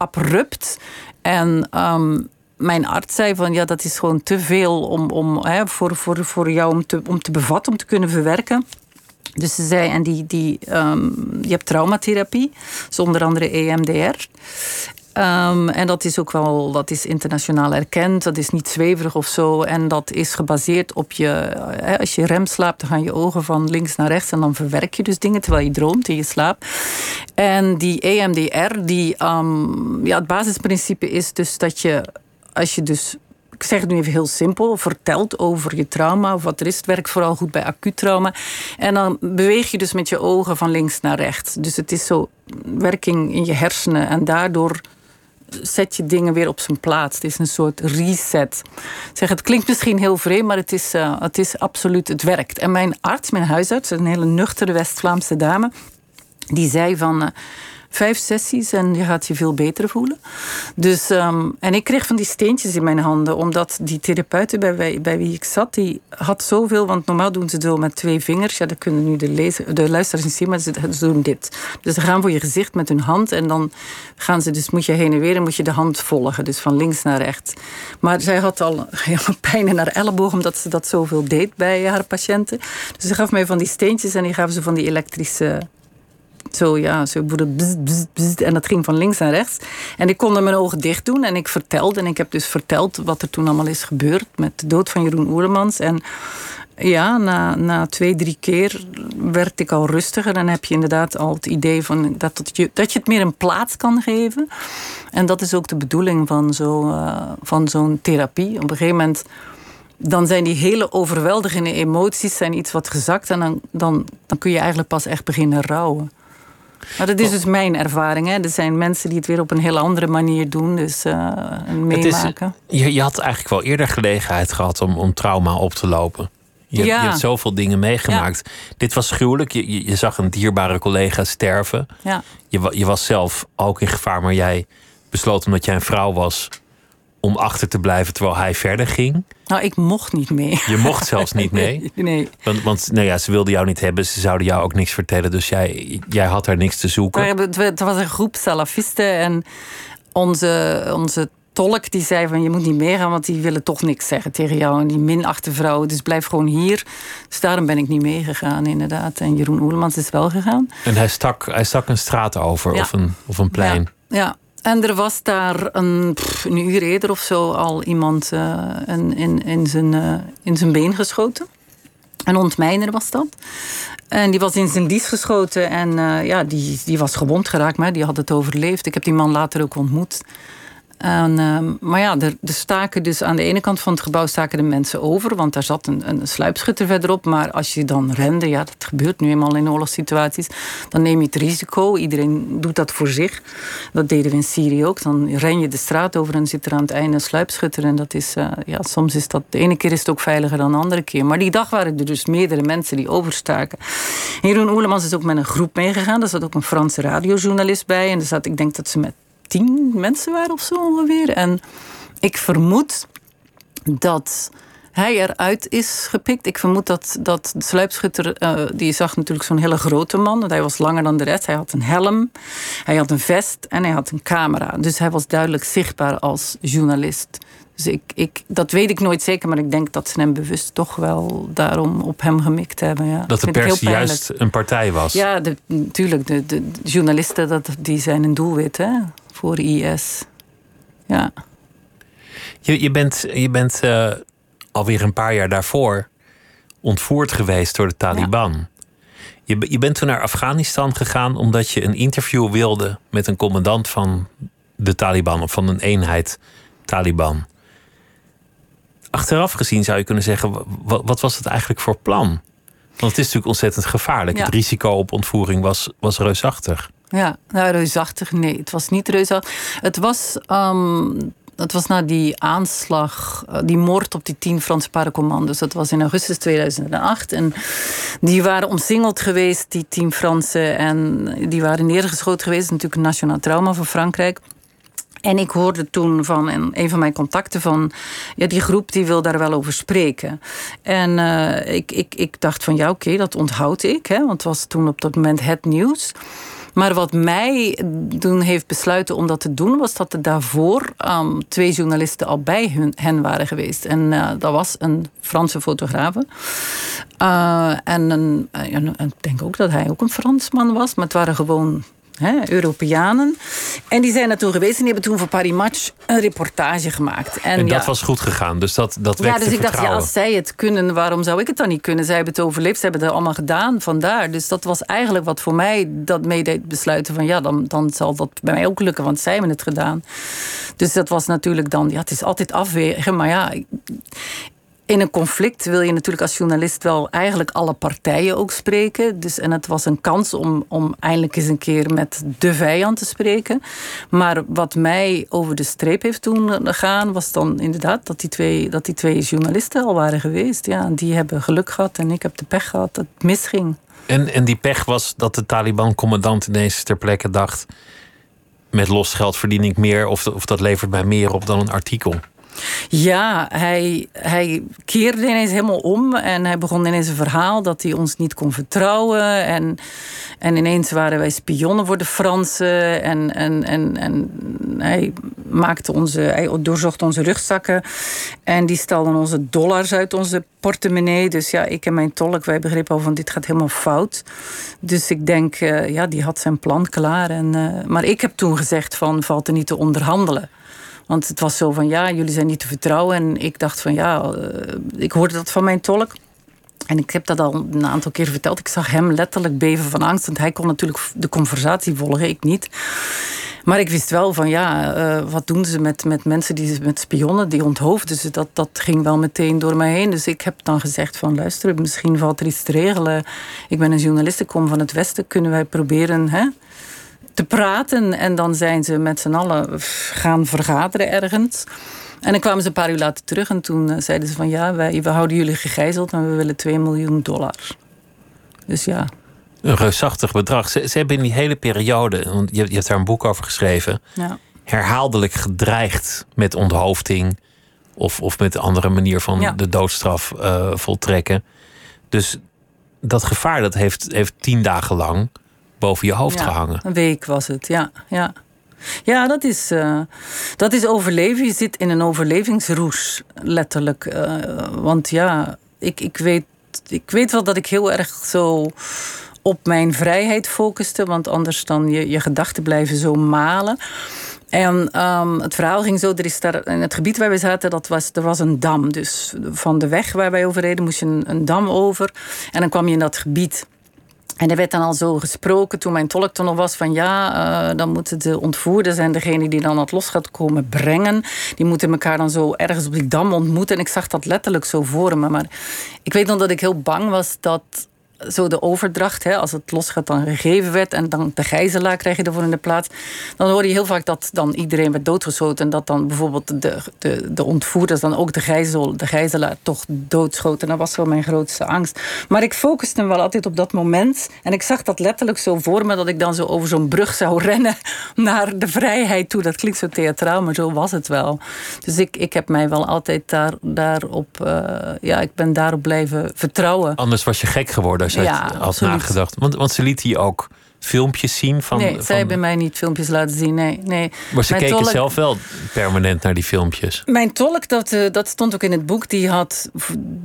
abrupt. En um, mijn arts zei van ja, dat is gewoon te veel om, om, hè, voor, voor, voor jou om te, om te bevatten, om te kunnen verwerken. Dus ze zei, en die, die, um, je hebt traumatherapie, zonder andere EMDR. Um, en dat is ook wel, dat is internationaal erkend. Dat is niet zweverig of zo. En dat is gebaseerd op je, hè, als je rem slaapt, dan gaan je ogen van links naar rechts en dan verwerk je dus dingen terwijl je droomt in je slaap. En die EMDR, die, um, ja, het basisprincipe is dus dat je als je dus ik zeg het nu even heel simpel, vertelt over je trauma of wat er is. Het werkt vooral goed bij acuut trauma. En dan beweeg je dus met je ogen van links naar rechts. Dus het is zo werking in je hersenen en daardoor zet je dingen weer op zijn plaats. Het is een soort reset. zeg, het klinkt misschien heel vreemd, maar het is, uh, het is absoluut, het werkt. En mijn arts, mijn huisarts, een hele nuchtere West-Vlaamse dame, die zei van. Uh, vijf sessies en je gaat je veel beter voelen. Dus, ehm, en ik kreeg van die steentjes in mijn handen, omdat die therapeuten bij, bij wie ik zat, die had zoveel, want normaal doen ze zo met twee vingers. Ja, dat kunnen nu de, lezer, de luisteraars niet zien, maar ze, ze doen dit. Dus ze gaan voor je gezicht met hun hand en dan gaan ze, dus moet je heen en weer en moet je de hand volgen, dus van links naar rechts. Maar zij had al [LAUGHS] helemaal pijn in haar elleboog, omdat ze dat zoveel deed bij haar patiënten. Dus ze gaf mij van die steentjes en die gaven ze van die elektrische zo, ja, zo bzz, bzz, bzz, en dat ging van links naar rechts. En ik kon mijn ogen dicht doen en ik vertelde. En ik heb dus verteld wat er toen allemaal is gebeurd met de dood van Jeroen Oerlemans. En ja, na, na twee, drie keer werd ik al rustiger. Dan heb je inderdaad al het idee van dat, dat, je, dat je het meer een plaats kan geven. En dat is ook de bedoeling van, zo, uh, van zo'n therapie. Op een gegeven moment dan zijn die hele overweldigende emoties zijn iets wat gezakt. En dan, dan, dan kun je eigenlijk pas echt beginnen rouwen. Maar dat is dus mijn ervaring. Hè. Er zijn mensen die het weer op een heel andere manier doen. Dus uh, meemaken. Is, je, je had eigenlijk wel eerder gelegenheid gehad om, om trauma op te lopen. Je, ja. je hebt zoveel dingen meegemaakt. Ja. Dit was gruwelijk. Je, je, je, zag een dierbare collega sterven. Ja. Je, je was zelf ook in gevaar, maar jij besloot omdat jij een vrouw was om achter te blijven terwijl hij verder ging. Nou, ik mocht niet mee. Je mocht zelfs niet mee? [LAUGHS] nee. Want, want nou ja, ze wilden jou niet hebben, ze zouden jou ook niks vertellen. Dus jij, jij had daar niks te zoeken. Maar het was een groep salafisten en onze, onze tolk die zei van je moet niet meegaan, want die willen toch niks zeggen tegen jou. En die minachte vrouwen, dus blijf gewoon hier. Dus daarom ben ik niet meegegaan, inderdaad. En Jeroen Oerlemans is wel gegaan. En hij stak, hij stak een straat over ja. of, een, of een plein. Ja. ja. En er was daar een, uur eerder of zo al iemand uh, in, in, in, zijn, uh, in zijn been geschoten. Een ontmijner was dat. En die was in zijn dies geschoten en uh, ja, die, die was gewond geraakt, maar die had het overleefd. Ik heb die man later ook ontmoet. En, uh, maar ja, er, staken dus aan de ene kant van het gebouw staken de mensen over, want daar zat een, een sluipschutter verderop. Maar als je dan rende, ja, dat gebeurt nu eenmaal in oorlogssituaties, dan neem je het risico. Iedereen doet dat voor zich. Dat deden we in Syrië ook. Dan ren je de straat over en zit er aan het einde een sluipschutter. En dat is, uh, ja, soms is dat, de ene keer is het ook veiliger dan de andere keer. Maar die dag waren er dus meerdere mensen die overstaken. Jeroen Oelemans is ook met een groep meegegaan. Daar zat ook een Franse radiojournalist bij. En er zat, ik denk dat ze met tien mensen waren of zo ongeveer. En ik vermoed dat hij eruit is gepikt. Ik vermoed dat, dat de sluipschutter, uh, die zag natuurlijk zo'n hele grote man. Want hij was langer dan de rest. Hij had een helm, hij had een vest en hij had een camera. Dus hij was duidelijk zichtbaar als journalist. Dus ik, ik, dat weet ik nooit zeker, maar ik denk dat ze hem bewust toch wel daarom op hem gemikt hebben. Ja. Dat de pers juist een partij was. Ja, natuurlijk. De, de, de, journalisten dat, die zijn een doelwit hè, voor IS. Ja. Je, je bent, je bent uh, alweer een paar jaar daarvoor ontvoerd geweest door de Taliban. Ja. Je, je bent toen naar Afghanistan gegaan omdat je een interview wilde met een commandant van de Taliban of van een eenheid Taliban achteraf gezien zou je kunnen zeggen: wat, wat was het eigenlijk voor plan? Want het is natuurlijk ontzettend gevaarlijk. Ja. Het risico op ontvoering was, was reusachtig. Ja, nou, reusachtig, nee, het was niet reusachtig. Het was, um, het was na die aanslag, die moord op die tien Franse paardencommandos. Dat was in augustus 2008. En die waren omsingeld geweest, die tien Fransen. En die waren neergeschoten geweest. natuurlijk een nationaal trauma voor Frankrijk. En ik hoorde toen van een, van mijn contacten van... ja, die groep die wil daar wel over spreken. En uh, ik, ik, ik dacht van ja, oké, dat onthoud ik. Hè, want het was toen op dat moment het nieuws. Maar wat mij toen heeft besluiten om dat te doen... was dat er daarvoor um, twee journalisten al bij hun, hen waren geweest. En uh, dat was een Franse fotograaf. Uh, en een, ik denk ook dat hij ook een Fransman was. Maar het waren gewoon hè, Europeanen. En die zijn toen geweest en die hebben toen voor Paris Match een reportage gemaakt. En, en dat ja, was goed gegaan, dus dat, dat Ja, dus ik dacht, ja, als zij het kunnen, waarom zou ik het dan niet kunnen? Zij hebben het overleefd, ze hebben het allemaal gedaan, vandaar. Dus dat was eigenlijk wat voor mij dat meedeed besluiten van... ja, dan, dan zal dat bij mij ook lukken, want zij hebben het gedaan. Dus dat was natuurlijk dan, ja, het is altijd afwegen, maar ja in een conflict wil je natuurlijk als journalist wel eigenlijk alle partijen ook spreken. Dus, en het was een kans om, om eindelijk eens een keer met de vijand te spreken. Maar wat mij over de streep heeft doen gaan, was dan inderdaad dat die twee, dat die twee journalisten al waren geweest. Ja, die hebben geluk gehad en ik heb de pech gehad dat het misging. En, en die pech was dat de Taliban-commandant ineens ter plekke dacht: met los geld verdien ik meer, of, of dat levert mij meer op dan een artikel. Ja, hij, hij keerde ineens helemaal om en hij begon ineens een verhaal dat hij ons niet kon vertrouwen. En, en ineens waren wij spionnen voor de Fransen. En, en, en, en hij, maakte onze, hij doorzocht onze rugzakken en die stalden onze dollars uit onze portemonnee. Dus ja, ik en mijn tolk, wij begrepen al van dit gaat helemaal fout. Dus ik denk, uh, ja, die had zijn plan klaar. En, uh, maar ik heb toen gezegd van, valt er niet te onderhandelen. Want het was zo van ja, jullie zijn niet te vertrouwen. En ik dacht van ja, uh, ik hoorde dat van mijn tolk. En ik heb dat al een aantal keer verteld. Ik zag hem letterlijk beven van angst. Want hij kon natuurlijk de conversatie volgen, ik niet. Maar ik wist wel van ja, uh, wat doen ze met, met mensen die met spionnen, die onthoofden ze. Dat, dat ging wel meteen door mij heen. Dus ik heb dan gezegd van luister, misschien valt er iets te regelen. Ik ben een journalist, ik kom van het Westen. Kunnen wij proberen hè, te praten. En dan zijn ze met z'n allen gaan vergaderen ergens. En dan kwamen ze een paar uur later terug en toen zeiden ze van ja, wij, we houden jullie gegijzeld, maar we willen 2 miljoen dollar. Dus ja. Een reusachtig bedrag. Ze, ze hebben in die hele periode, want je, je hebt daar een boek over geschreven, ja. herhaaldelijk gedreigd met onthoofding of, of met een andere manier van Ja. de doodstraf uh, voltrekken. Dus dat gevaar dat heeft, heeft tien dagen lang boven je hoofd Ja, gehangen. Een week was het, ja. Ja, ja dat, is, uh, dat is overleven. Je zit in een overlevingsroes, letterlijk. Uh, want ja, ik, ik, weet, ik weet wel dat ik heel erg zo op mijn vrijheid focuste. Want anders dan je, je gedachten blijven zo malen. En um, het verhaal ging zo, er is daar, in het gebied waar we zaten, dat was, er was een dam. Dus van de weg waar wij over reden moest je een, een dam over. En dan kwam je in dat gebied. En er werd dan al zo gesproken toen mijn tolk toen nog was van ja, uh, dan moeten de ontvoerders en degene die dan het los gaat komen brengen, die moeten elkaar dan zo ergens op die dam ontmoeten. En ik zag dat letterlijk zo voor me. Maar ik weet nog dat ik heel bang was dat zo de overdracht, hè, als het los gaat, dan gegeven werd en dan de gijzelaar krijg je ervoor in de plaats. Dan hoor je heel vaak dat dan iedereen werd doodgeschoten en dat dan bijvoorbeeld de, de, de ontvoerders dan ook de, gijzel, de gijzelaar toch doodschoten. Dat was wel mijn grootste angst. Maar ik focuste wel altijd op dat moment en ik zag dat letterlijk zo voor me dat ik dan zo over zo'n brug zou [LAUGHS] rennen naar de vrijheid toe. Dat klinkt zo theatraal, maar zo was het wel. Dus ik, ik heb mij wel altijd daar, daarop, uh, ja, ik ben daarop blijven vertrouwen. Anders was je gek geworden je Ja, had absoluut. nagedacht. Want, want ze liet hier ook filmpjes zien van. nee, van, zij hebben mij niet filmpjes laten zien. Nee, nee. Maar ze Mijn keken tolk- zelf wel permanent naar die filmpjes. Mijn tolk, dat, eh, dat stond ook in het boek, die had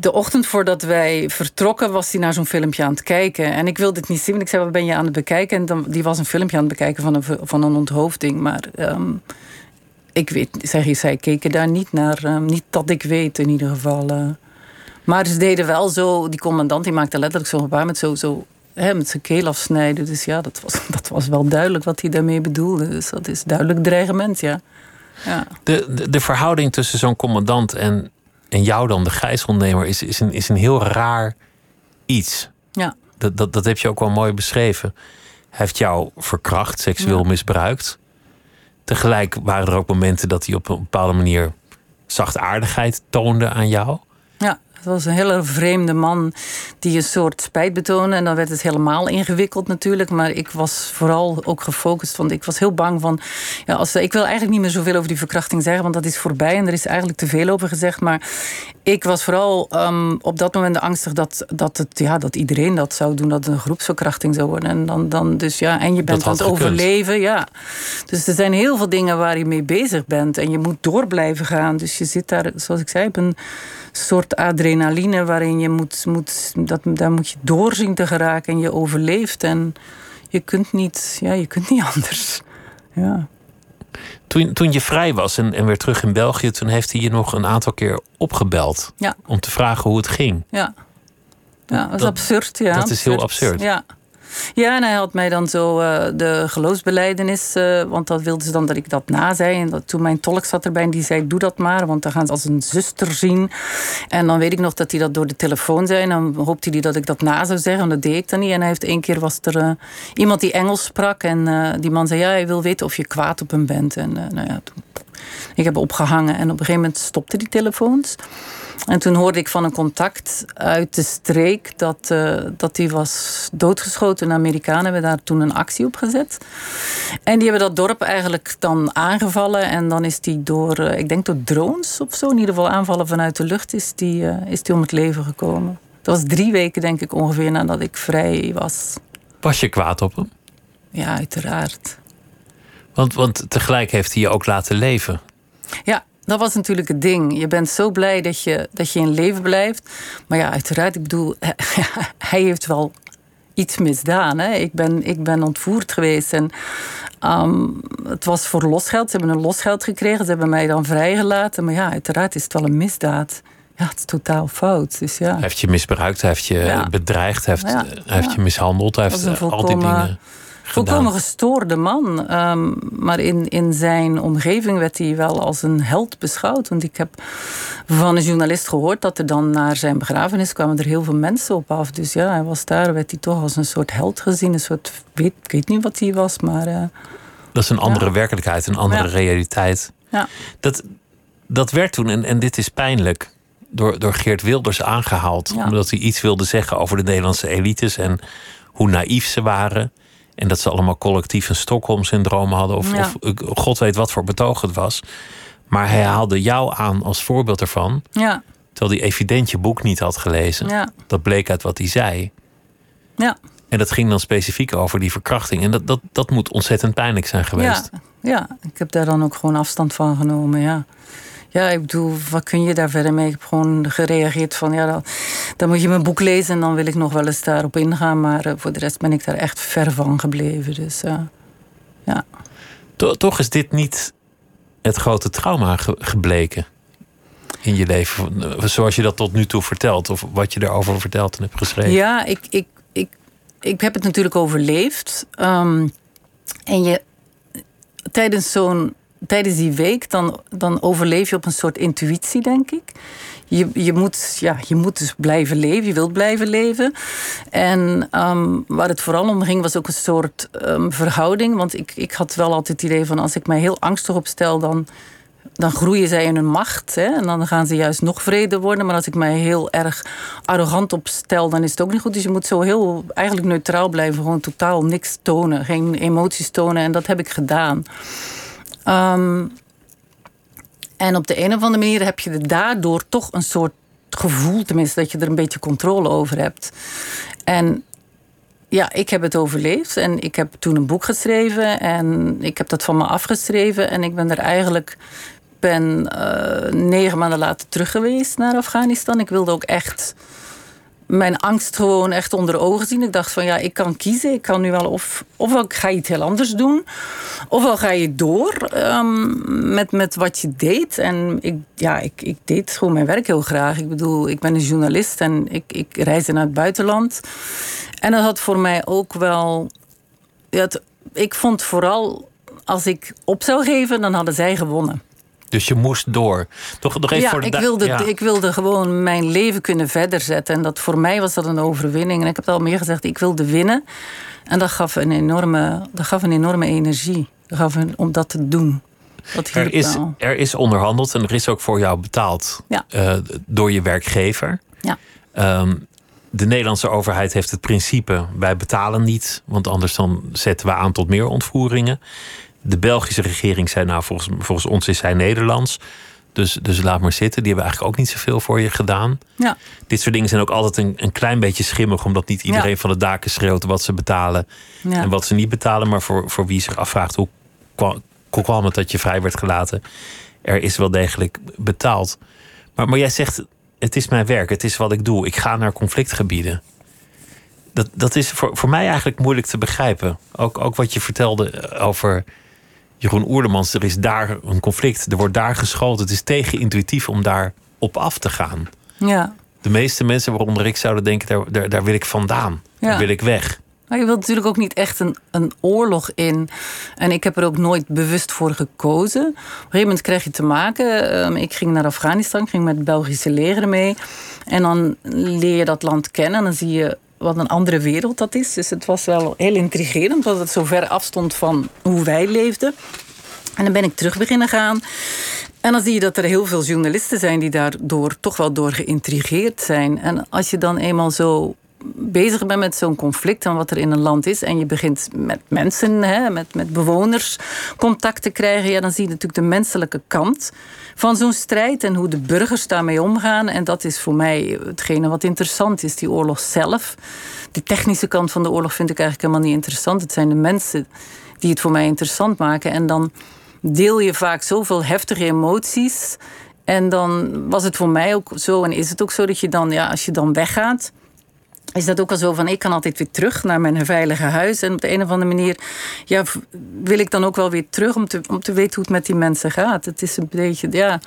de ochtend voordat wij vertrokken, was hij naar zo'n filmpje aan het kijken. En ik wilde het niet zien, want ik zei, wat ben je aan het bekijken? En dan, die was een filmpje aan het bekijken van een, van een onthoofding. Maar ehm, ik weet, zeg, zij keken daar niet naar. ehm, niet dat ik weet in ieder geval. eh. Maar ze deden wel zo, die commandant die maakte letterlijk zo'n gebaar met zo, zo hè, met zijn keel afsnijden. Dus ja, dat was, [LAUGHS] dat was wel duidelijk wat hij daarmee bedoelde. Dus dat is duidelijk dreigement, ja. ja. De, de, de verhouding tussen zo'n commandant en, en jou dan, de gijzelnemer, is, is, een, is een heel raar iets. Ja. Dat, dat, dat heb je ook wel mooi beschreven. Hij heeft jou verkracht, seksueel Ja. misbruikt. Tegelijk waren er ook momenten dat hij op een bepaalde manier zachtaardigheid toonde aan jou. Ja, was een hele vreemde man die een soort spijt betoonde. En dan werd het helemaal ingewikkeld natuurlijk. Maar ik was vooral ook gefocust. Want ik was heel bang van... Ja, als, ik wil eigenlijk niet meer zoveel over die verkrachting zeggen. Want dat is voorbij en er is eigenlijk te veel over gezegd. Maar ik was vooral um, op dat moment angstig dat, dat, het, ja, dat iedereen dat zou doen. Dat het een groepsverkrachting zou worden. En, dan, dan, dus, ja, en je bent aan het gekund. overleven. Ja. Dus er zijn heel veel dingen waar je mee bezig bent. En je moet door blijven gaan. Dus je zit daar, zoals ik zei, op een soort adrenaline waarin je moet, moet dat, daar moet je doorzien te geraken en je overleeft en je kunt niet, ja, je kunt niet [LAUGHS] anders. Ja. Toen, toen je vrij was en, en weer terug in België, toen heeft hij je nog een aantal keer opgebeld. Ja. Om te vragen hoe het ging. Ja, ja dat is absurd. Ja, dat is heel absurd. Ja. Ja, en hij had mij dan zo uh, de geloofsbeleidenis, uh, want dat wilden ze dan dat ik dat na zei. En dat, toen mijn tolk zat erbij en die zei, doe dat maar, want dan gaan ze als een zuster zien. En dan weet ik nog dat hij dat door de telefoon zei. En dan hoopte hij dat ik dat na zou zeggen, en dat deed ik dan niet. En hij heeft één keer was er uh, iemand die Engels sprak en die man zei, ja, hij wil weten of je kwaad op hem bent. En nou ja, toen, ik heb opgehangen en op een gegeven moment stopte die telefoons. En toen hoorde ik van een contact uit de streek dat, uh, dat die was doodgeschoten. De Amerikanen hebben daar toen een actie op gezet. En die hebben dat dorp eigenlijk dan aangevallen. En dan is die door, uh, ik denk door drones of zo, in ieder geval aanvallen vanuit de lucht, is die, uh, is die om het leven gekomen. Dat was drie weken, denk ik, ongeveer nadat ik vrij was. Was je kwaad op hem? Ja, uiteraard. Want, want tegelijk heeft hij je ook laten leven. Ja, dat was natuurlijk het ding. Je bent zo blij dat je, dat je in leven blijft. Maar ja, uiteraard, ik bedoel, [LAUGHS] hij heeft wel iets misdaan. Hè? Ik, ben, ik ben ontvoerd geweest en um, het was voor losgeld. Ze hebben een losgeld gekregen, ze hebben mij dan vrijgelaten. Maar ja, uiteraard is het wel een misdaad. Ja, het is totaal fout. Dus ja. Hij heeft je misbruikt, hij heeft je ja. bedreigd, hij heeft, ja, hij heeft je mishandeld, hij heeft al die dingen Volkomen gestoorde man. Um, maar in, in zijn omgeving werd hij wel als een held beschouwd. Want ik heb van een journalist gehoord dat er dan naar zijn begrafenis kwamen er heel veel mensen op af. Dus ja, hij was daar, werd hij toch als een soort held gezien. Een soort, weet, ik weet niet wat hij was, maar. Uh, dat is een andere ja. werkelijkheid, een andere ja. realiteit. Ja. Dat, dat werd toen, en, en dit is pijnlijk, door, door Geert Wilders aangehaald. Omdat hij iets wilde zeggen over de Nederlandse elites en hoe naïef ze waren. En dat ze allemaal collectief een Stockholm-syndroom hadden. Of, Ja. of god weet wat voor betoog het was. Maar hij haalde jou aan als voorbeeld ervan. Ja, Terwijl hij evident je boek niet had gelezen. ja, Dat bleek uit wat hij zei. ja. En dat ging dan specifiek over die verkrachting. En dat, dat, dat moet ontzettend pijnlijk zijn geweest. Ja, ja, ik heb daar dan ook gewoon afstand van genomen, ja. Ja, ik bedoel, wat kun je daar verder mee? Ik heb gewoon gereageerd van, ja, dan, dan moet je mijn boek lezen... en dan wil ik nog wel eens daarop ingaan. Maar eh, voor de rest ben ik daar echt ver van gebleven. Dus eh, ja. To- toch is dit niet het grote trauma ge- gebleken in je leven. Zoals je dat tot nu toe vertelt. Of wat je erover verteld en hebt geschreven. Ja, ik, ik, ik, ik heb het natuurlijk overleefd. Ehm, en je, tijdens, zo'n, tijdens die week, dan, dan overleef je op een soort intuïtie, denk ik. Je, je, moet, ja, je moet dus blijven leven, je wilt blijven leven. En ehm, waar het vooral om ging, was ook een soort ehm, verhouding. Want ik, ik had wel altijd het idee van als ik mij heel angstig opstel, dan, dan groeien zij in hun macht. Hè? En dan gaan ze juist nog vreder worden. Maar als ik mij heel erg arrogant opstel, dan is het ook niet goed. Dus je moet zo heel eigenlijk neutraal blijven. Gewoon totaal niks tonen. Geen emoties tonen. En dat heb ik gedaan. Ehm, en op de een of andere manier heb je daardoor toch een soort gevoel, tenminste, dat je er een beetje controle over hebt. En ja, ik heb het overleefd en ik heb toen een boek geschreven en ik heb dat van me afgeschreven en ik ben er eigenlijk ben eh, negen maanden later terug geweest naar Afghanistan. Ik wilde ook echt mijn angst gewoon echt onder ogen zien. Ik dacht van ja, ik kan kiezen. Ik kan nu wel of ofwel ga je iets heel anders doen, ofwel ga je door ehm, met, met wat je deed. En ik, ja, ik, ik deed gewoon mijn werk heel graag. Ik bedoel, ik ben een journalist en ik, ik reisde naar het buitenland. En dat had voor mij ook wel. Ik vond vooral als ik op zou geven, dan hadden zij gewonnen. Dus je moest door. Toch nog even Ja, voor de ik wilde, ja. ik wilde gewoon mijn leven kunnen verder zetten. En dat voor mij was dat een overwinning. En ik heb het al meer gezegd, ik wilde winnen. En dat gaf een enorme, dat gaf een enorme energie. Dat gaf een, om dat te doen. Dat Er is, wel. er is onderhandeld en er is ook voor jou betaald Ja. eh, door je werkgever. Ja. Ehm, de Nederlandse overheid heeft het principe: wij betalen niet, want anders dan zetten we aan tot meer ontvoeringen. De Belgische regering zei: Nou, volgens, volgens ons is zij Nederlands. Dus, dus laat maar zitten. Die hebben eigenlijk ook niet zoveel voor je gedaan. Ja, Dit soort dingen zijn ook altijd een, een klein beetje schimmig, omdat niet iedereen Ja. van de daken schreeuwt wat ze betalen ja. en wat ze niet betalen. Maar voor, voor wie zich afvraagt hoe kwam, hoe kwam het dat je vrij werd gelaten, er is wel degelijk betaald. Maar, maar jij zegt, het is mijn werk, het is wat ik doe. Ik ga naar conflictgebieden. Dat, dat is voor, voor mij eigenlijk moeilijk te begrijpen. Ook, ook wat je vertelde over Jeroen Oerlemans. Er is daar een conflict, er wordt daar geschoten. Het is tegenintuïtief om daar op af te gaan. ja. De meeste mensen, waaronder ik, zouden denken: daar, daar, daar wil ik vandaan. Ja. Daar wil ik weg. Maar je wilt natuurlijk ook niet echt een, een oorlog in. En ik heb er ook nooit bewust voor gekozen. Op een gegeven moment krijg je te maken. Ehm, ik ging naar Afghanistan, ging met Belgische leger mee. En dan leer je dat land kennen. En dan zie je wat een andere wereld dat is. Dus het was wel heel intrigerend, omdat het zo ver afstond van hoe wij leefden. En dan ben ik terug beginnen gaan. En dan zie je dat er heel veel journalisten zijn die daardoor toch wel door geïntrigeerd zijn. En als je dan eenmaal zo bezig bent met zo'n conflict en wat er in een land is. En je begint met mensen, hè, met, met bewoners contact te krijgen. Ja, dan zie je natuurlijk de menselijke kant van zo'n strijd en hoe de burgers daarmee omgaan. En dat is voor mij hetgene wat interessant is, die oorlog zelf. De technische kant van de oorlog vind ik eigenlijk helemaal niet interessant. Het zijn de mensen die het voor mij interessant maken. En dan deel je vaak zoveel heftige emoties. En dan was het voor mij ook zo, en is het ook zo, dat je dan, ja, als je dan weggaat is dat ook al zo van ik kan altijd weer terug naar mijn veilige huis. En op de een of andere manier ja, wil ik dan ook wel weer terug om te, om te weten hoe het met die mensen gaat. Het is een beetje, ja.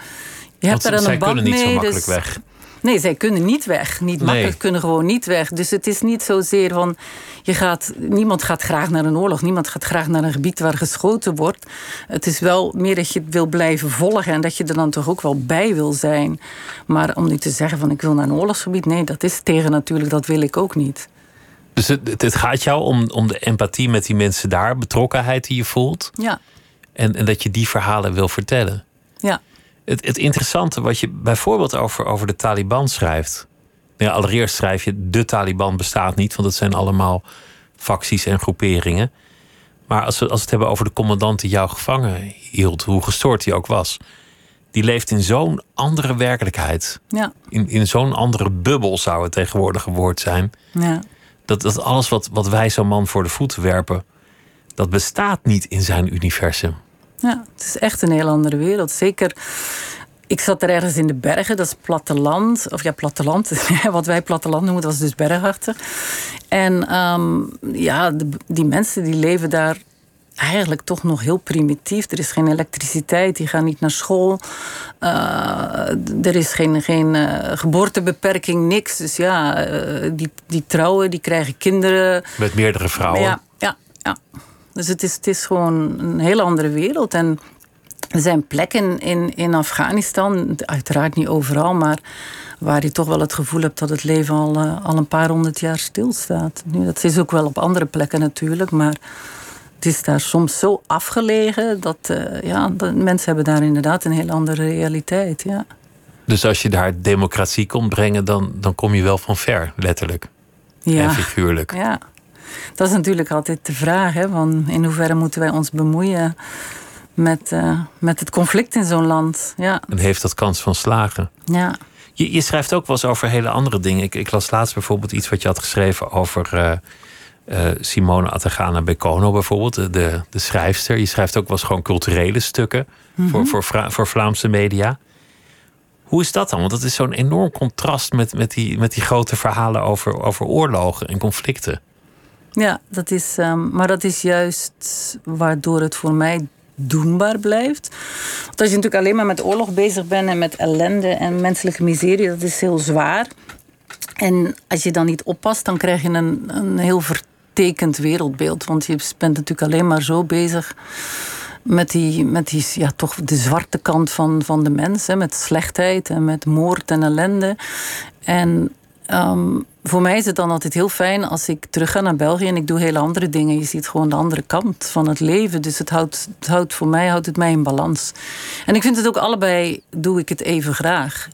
Je hebt daar een band mee. niet zo makkelijk dus, weg. Nee, zij kunnen niet weg. Niet makkelijk, kunnen gewoon niet weg. Dus het is niet zozeer van. Je gaat, niemand gaat graag naar een oorlog. Niemand gaat graag naar een gebied waar geschoten wordt. Het is wel meer dat je het wil blijven volgen en dat je er dan toch ook wel bij wil zijn. Maar om nu te zeggen van ik wil naar een oorlogsgebied, nee, dat is tegen natuurlijk, dat wil ik ook niet. Dus het, het gaat jou om, om de empathie met die mensen daar, betrokkenheid die je voelt. Ja. En, en dat je die verhalen wil vertellen. Ja het, het interessante wat je bijvoorbeeld over, over de Taliban schrijft. Ja, allereerst schrijf je: de Taliban bestaat niet, want het zijn allemaal facties en groeperingen. Maar als we, als we het hebben over de commandant die jou gevangen hield, hoe gestoord hij ook was, die leeft in zo'n andere werkelijkheid. Ja. In, in zo'n andere bubbel zou het tegenwoordige woord zijn. Ja. Dat, dat alles wat, wat wij zo'n man voor de voeten werpen, dat bestaat niet in zijn universum. Ja, het is echt een heel andere wereld. Zeker, ik zat er ergens in de bergen, dat is platteland. Of ja, platteland. [LAUGHS] Wat wij platteland noemen, dat was dus bergachtig. En um, ja, die mensen die leven daar eigenlijk toch nog heel primitief. Er is geen elektriciteit, die gaan niet naar school. Uh, er is geen, geen uh, geboortebeperking, niks. Dus ja, uh, die, die trouwen, die krijgen kinderen. Met meerdere vrouwen. Ja, ja, ja. Dus het is, het is gewoon een heel andere wereld. En er zijn plekken in, in Afghanistan, uiteraard niet overal, maar waar je toch wel het gevoel hebt dat het leven al, uh, al een paar honderd jaar stilstaat. Nu, dat is ook wel op andere plekken natuurlijk, maar het is daar soms zo afgelegen dat uh, ja, de mensen hebben daar inderdaad een heel andere realiteit. Ja. Dus als je daar democratie komt brengen, dan, dan kom je wel van ver, letterlijk. Ja. En figuurlijk. Ja, dat is natuurlijk altijd de vraag: hè, van in hoeverre moeten wij ons bemoeien met, uh, met het conflict in zo'n land? Ja. En heeft dat kans van slagen? Ja. Je, je schrijft ook wel eens over hele andere dingen. Ik, ik las laatst bijvoorbeeld iets wat je had geschreven over. Uh, uh, Simone Atagana Bekono bijvoorbeeld, de, de schrijfster. Je schrijft ook wel eens gewoon culturele stukken mm -hmm. voor, voor, voor Vlaamse media. Hoe is dat dan? Want dat is zo'n enorm contrast met, met, die, met die grote verhalen over, over oorlogen en conflicten. Ja, dat is, um, maar dat is juist waardoor het voor mij doenbaar blijft. Want als je natuurlijk alleen maar met oorlog bezig bent en met ellende en menselijke miserie, dat is heel zwaar. En als je dan niet oppast, dan krijg je een, een heel vertekend wereldbeeld. Want je bent natuurlijk alleen maar zo bezig met die, met die ja, toch de zwarte kant van, van de mens. Hè, met slechtheid en met moord en ellende. En um, voor mij is het dan altijd heel fijn als ik terug ga naar België en ik doe hele andere dingen. Je ziet gewoon de andere kant van het leven. Dus het houdt, het houdt voor mij houdt het mij in balans. En ik vind het ook allebei doe ik het even graag.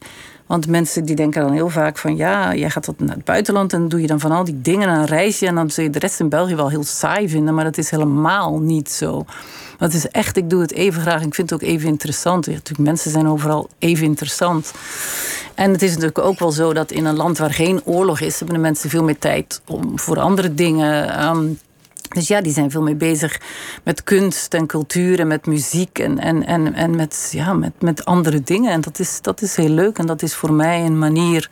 Want mensen die denken dan heel vaak van ja, jij gaat tot naar het buitenland en doe je dan van al die dingen een reisje. En dan zul je de rest in België wel heel saai vinden. Maar dat is helemaal niet zo. Want het is echt, ik doe het even graag. Ik vind het ook even interessant. Ja, natuurlijk, mensen zijn overal even interessant. En het is natuurlijk ook wel zo dat in een land waar geen oorlog is, hebben de mensen veel meer tijd om voor andere dingen. Um, dus ja, die zijn veel meer bezig met kunst en cultuur en met muziek en, en, en, en met, ja, met, met andere dingen. En dat is, dat is heel leuk. En dat is voor mij een manier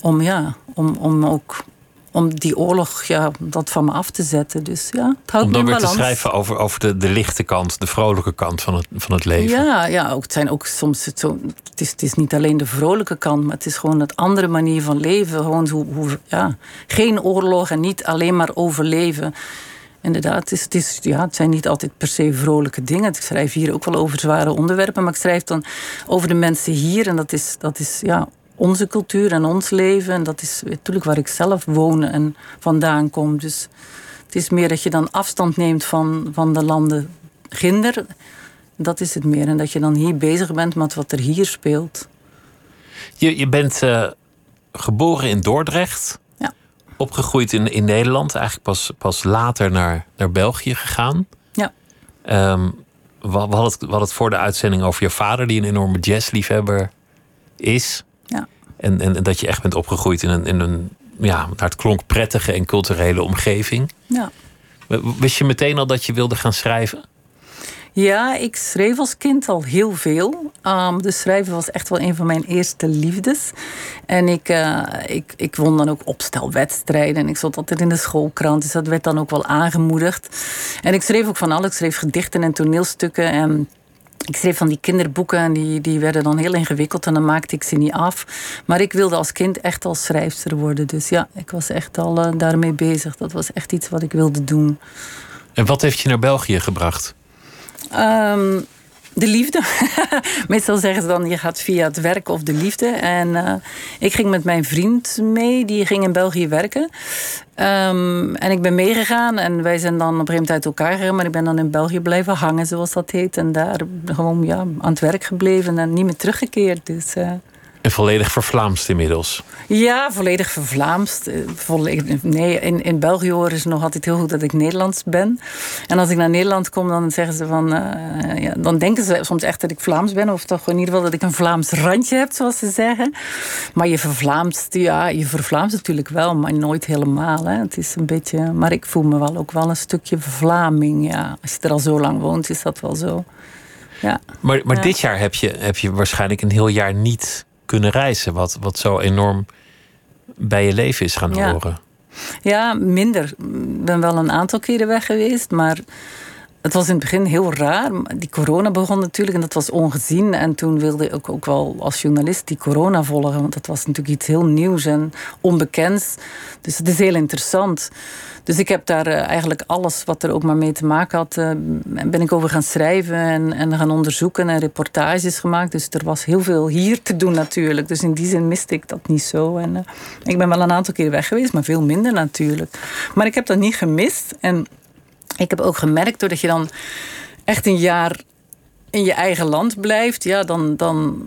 om, ja, om, om ook om die oorlog, ja, dat van me af te zetten. Dus ja, het houdt Om dan weer te schrijven over, over de, de lichte kant, de vrolijke kant van het, van het leven. Ja, ja ook, het zijn ook soms het zo. Het is, het is niet alleen de vrolijke kant, maar het is gewoon een andere manier van leven. Gewoon hoe, hoe, ja, geen oorlog en niet alleen maar overleven. Inderdaad, het, is, ja, het zijn niet altijd per se vrolijke dingen. Ik schrijf hier ook wel over zware onderwerpen, maar ik schrijf dan over de mensen hier. En dat is, dat is ja, onze cultuur en ons leven. En dat is natuurlijk waar ik zelf woon en vandaan kom. Dus het is meer dat je dan afstand neemt van, van de landen ginder. Dat is het meer. En dat je dan hier bezig bent met wat er hier speelt. Je, je bent eh, geboren in Dordrecht. Opgegroeid in, in Nederland. Eigenlijk pas, pas later naar, naar België gegaan. Ja. Ehm, we, we, hadden het, we hadden het voor de uitzending over je vader, die een enorme jazzliefhebber is. Ja. En, en, en dat je echt bent opgegroeid in een, in een ja, naar het klonk prettige en culturele omgeving. Ja. Wist je meteen al dat je wilde gaan schrijven? Ja, ik schreef als kind al heel veel. Um, dus schrijven was echt wel een van mijn eerste liefdes. En ik, uh, ik, ik won dan ook opstelwedstrijden. En ik zat altijd in de schoolkrant. Dus dat werd dan ook wel aangemoedigd. En ik schreef ook van alles. Ik schreef gedichten en toneelstukken. En ik schreef van die kinderboeken en die, die werden dan heel ingewikkeld en dan maakte ik ze niet af. Maar ik wilde als kind echt als schrijfster worden. Dus ja, ik was echt al uh, daarmee bezig. Dat was echt iets wat ik wilde doen. En wat heeft je naar België gebracht? Um, de liefde. [LAUGHS] Meestal zeggen ze dan, je gaat via het werk of de liefde. En uh, ik ging met mijn vriend mee, die ging in België werken. Um, en ik ben meegegaan en wij zijn dan op een gegeven moment uit elkaar gegaan. Maar ik ben dan in België blijven hangen, zoals dat heet. En daar gewoon ja, aan het werk gebleven en niet meer teruggekeerd. Dus... Uh, en volledig vervlaamst inmiddels? Ja, volledig vervlaamst. Volledig, nee, in, in België horen ze nog altijd heel goed dat ik Nederlands ben. En als ik naar Nederland kom, dan zeggen ze van... Uh, ja, dan denken ze soms echt dat ik Vlaams ben. Of toch in ieder geval dat ik een Vlaams randje heb, zoals ze zeggen. Maar je vervlaamst, ja, je vervlaamst natuurlijk wel, maar nooit helemaal. Hè. Het is een beetje... Maar ik voel me wel ook wel een stukje vervlaming, ja. Als je er al zo lang woont, is dat wel zo. Ja. Maar, maar ja. dit jaar heb je, heb je waarschijnlijk een heel jaar niet kunnen reizen. Wat, wat zo enorm bij je leven is gaan Ja. horen. Ja, minder. Ik ben wel een aantal keren weg geweest, maar het was in het begin heel raar. Die corona begon natuurlijk en dat was ongezien. En toen wilde ik ook, ook wel als journalist die corona volgen, want dat was natuurlijk iets heel nieuws en onbekends. Dus het is heel interessant. Dus ik heb daar eh, eigenlijk alles wat er ook maar mee te maken had, eh, ben ik over gaan schrijven en, en gaan onderzoeken en reportages gemaakt. Dus er was heel veel hier te doen natuurlijk. Dus in die zin miste ik dat niet zo. En eh, ik ben wel een aantal keer weg geweest, maar veel minder natuurlijk. Maar ik heb dat niet gemist. En ik heb ook gemerkt, doordat je dan echt een jaar in je eigen land blijft, ja, dan, dan,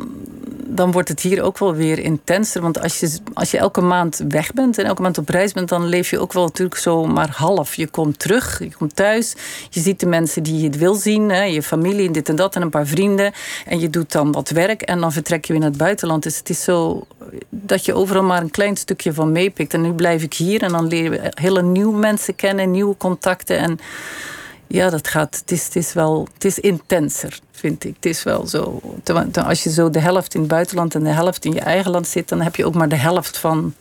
dan wordt het hier ook wel weer intenser. Want als je, als je elke maand weg bent en elke maand op reis bent, dan leef je ook wel natuurlijk zo maar half. Je komt terug, je komt thuis, je ziet de mensen die je wil zien, hè, je familie, dit en dat en een paar vrienden. En je doet dan wat werk en dan vertrek je weer naar het buitenland. Dus het is zo dat je overal maar een klein stukje van meepikt. En nu blijf ik hier en dan leren we hele nieuwe mensen kennen, nieuwe contacten. En ja, dat gaat. Het is, het is wel. Het is intenser, vind ik. Het is wel zo. Als je zo de helft in het buitenland en de helft in je eigen land zit, dan heb je ook maar de helft van.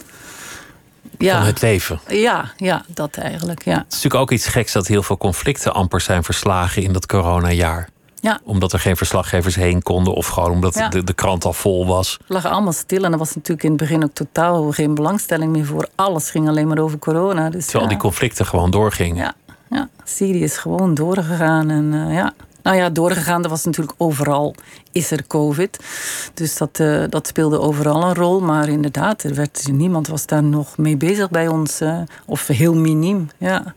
Ja, Van het leven. ja, ja, dat eigenlijk. Ja. Het is natuurlijk ook iets geks dat heel veel conflicten amper zijn verslagen in dat coronajaar. Ja. Omdat er geen verslaggevers heen konden of gewoon omdat Ja. de, de krant al vol was. We lagen allemaal stil en er was natuurlijk in het begin ook totaal geen belangstelling meer voor. Alles ging alleen maar over corona. Dus Terwijl ja. die conflicten gewoon doorgingen. Ja, ja. Syrië is gewoon doorgegaan. En, eh, ja. Nou ja, doorgegaan, dat was natuurlijk overal, is er COVID. Dus dat, eh, dat speelde overal een rol. Maar inderdaad, er werd, niemand was daar nog mee bezig bij ons. eh, of heel miniem, ja.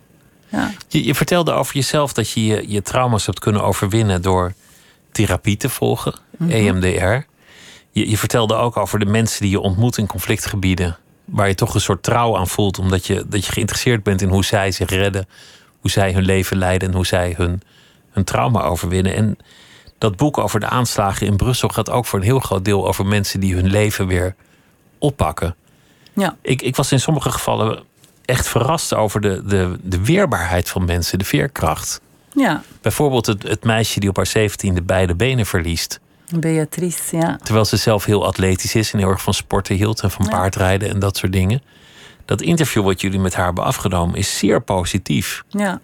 ja. Je, je vertelde over jezelf dat je, je je trauma's hebt kunnen overwinnen door therapie te volgen, Mhm. EMDR. Je, je vertelde ook over de mensen die je ontmoet in conflictgebieden. Waar je toch een soort trouw aan voelt, omdat je, dat je geïnteresseerd bent in hoe zij zich redden, hoe zij hun leven leiden en hoe zij hun, hun trauma overwinnen. En dat boek over de aanslagen in Brussel gaat ook voor een heel groot deel over mensen die hun leven weer oppakken. ja. Ik, ik was in sommige gevallen echt verrast over de, de, de weerbaarheid van mensen, de veerkracht. Ja, Bijvoorbeeld het, het meisje die op haar zeventiende beide benen verliest. Beatrice, ja. Terwijl ze zelf heel atletisch is en heel erg van sporten hield en van Ja. paardrijden en dat soort dingen. Dat interview wat jullie met haar hebben afgenomen is zeer positief. Ja.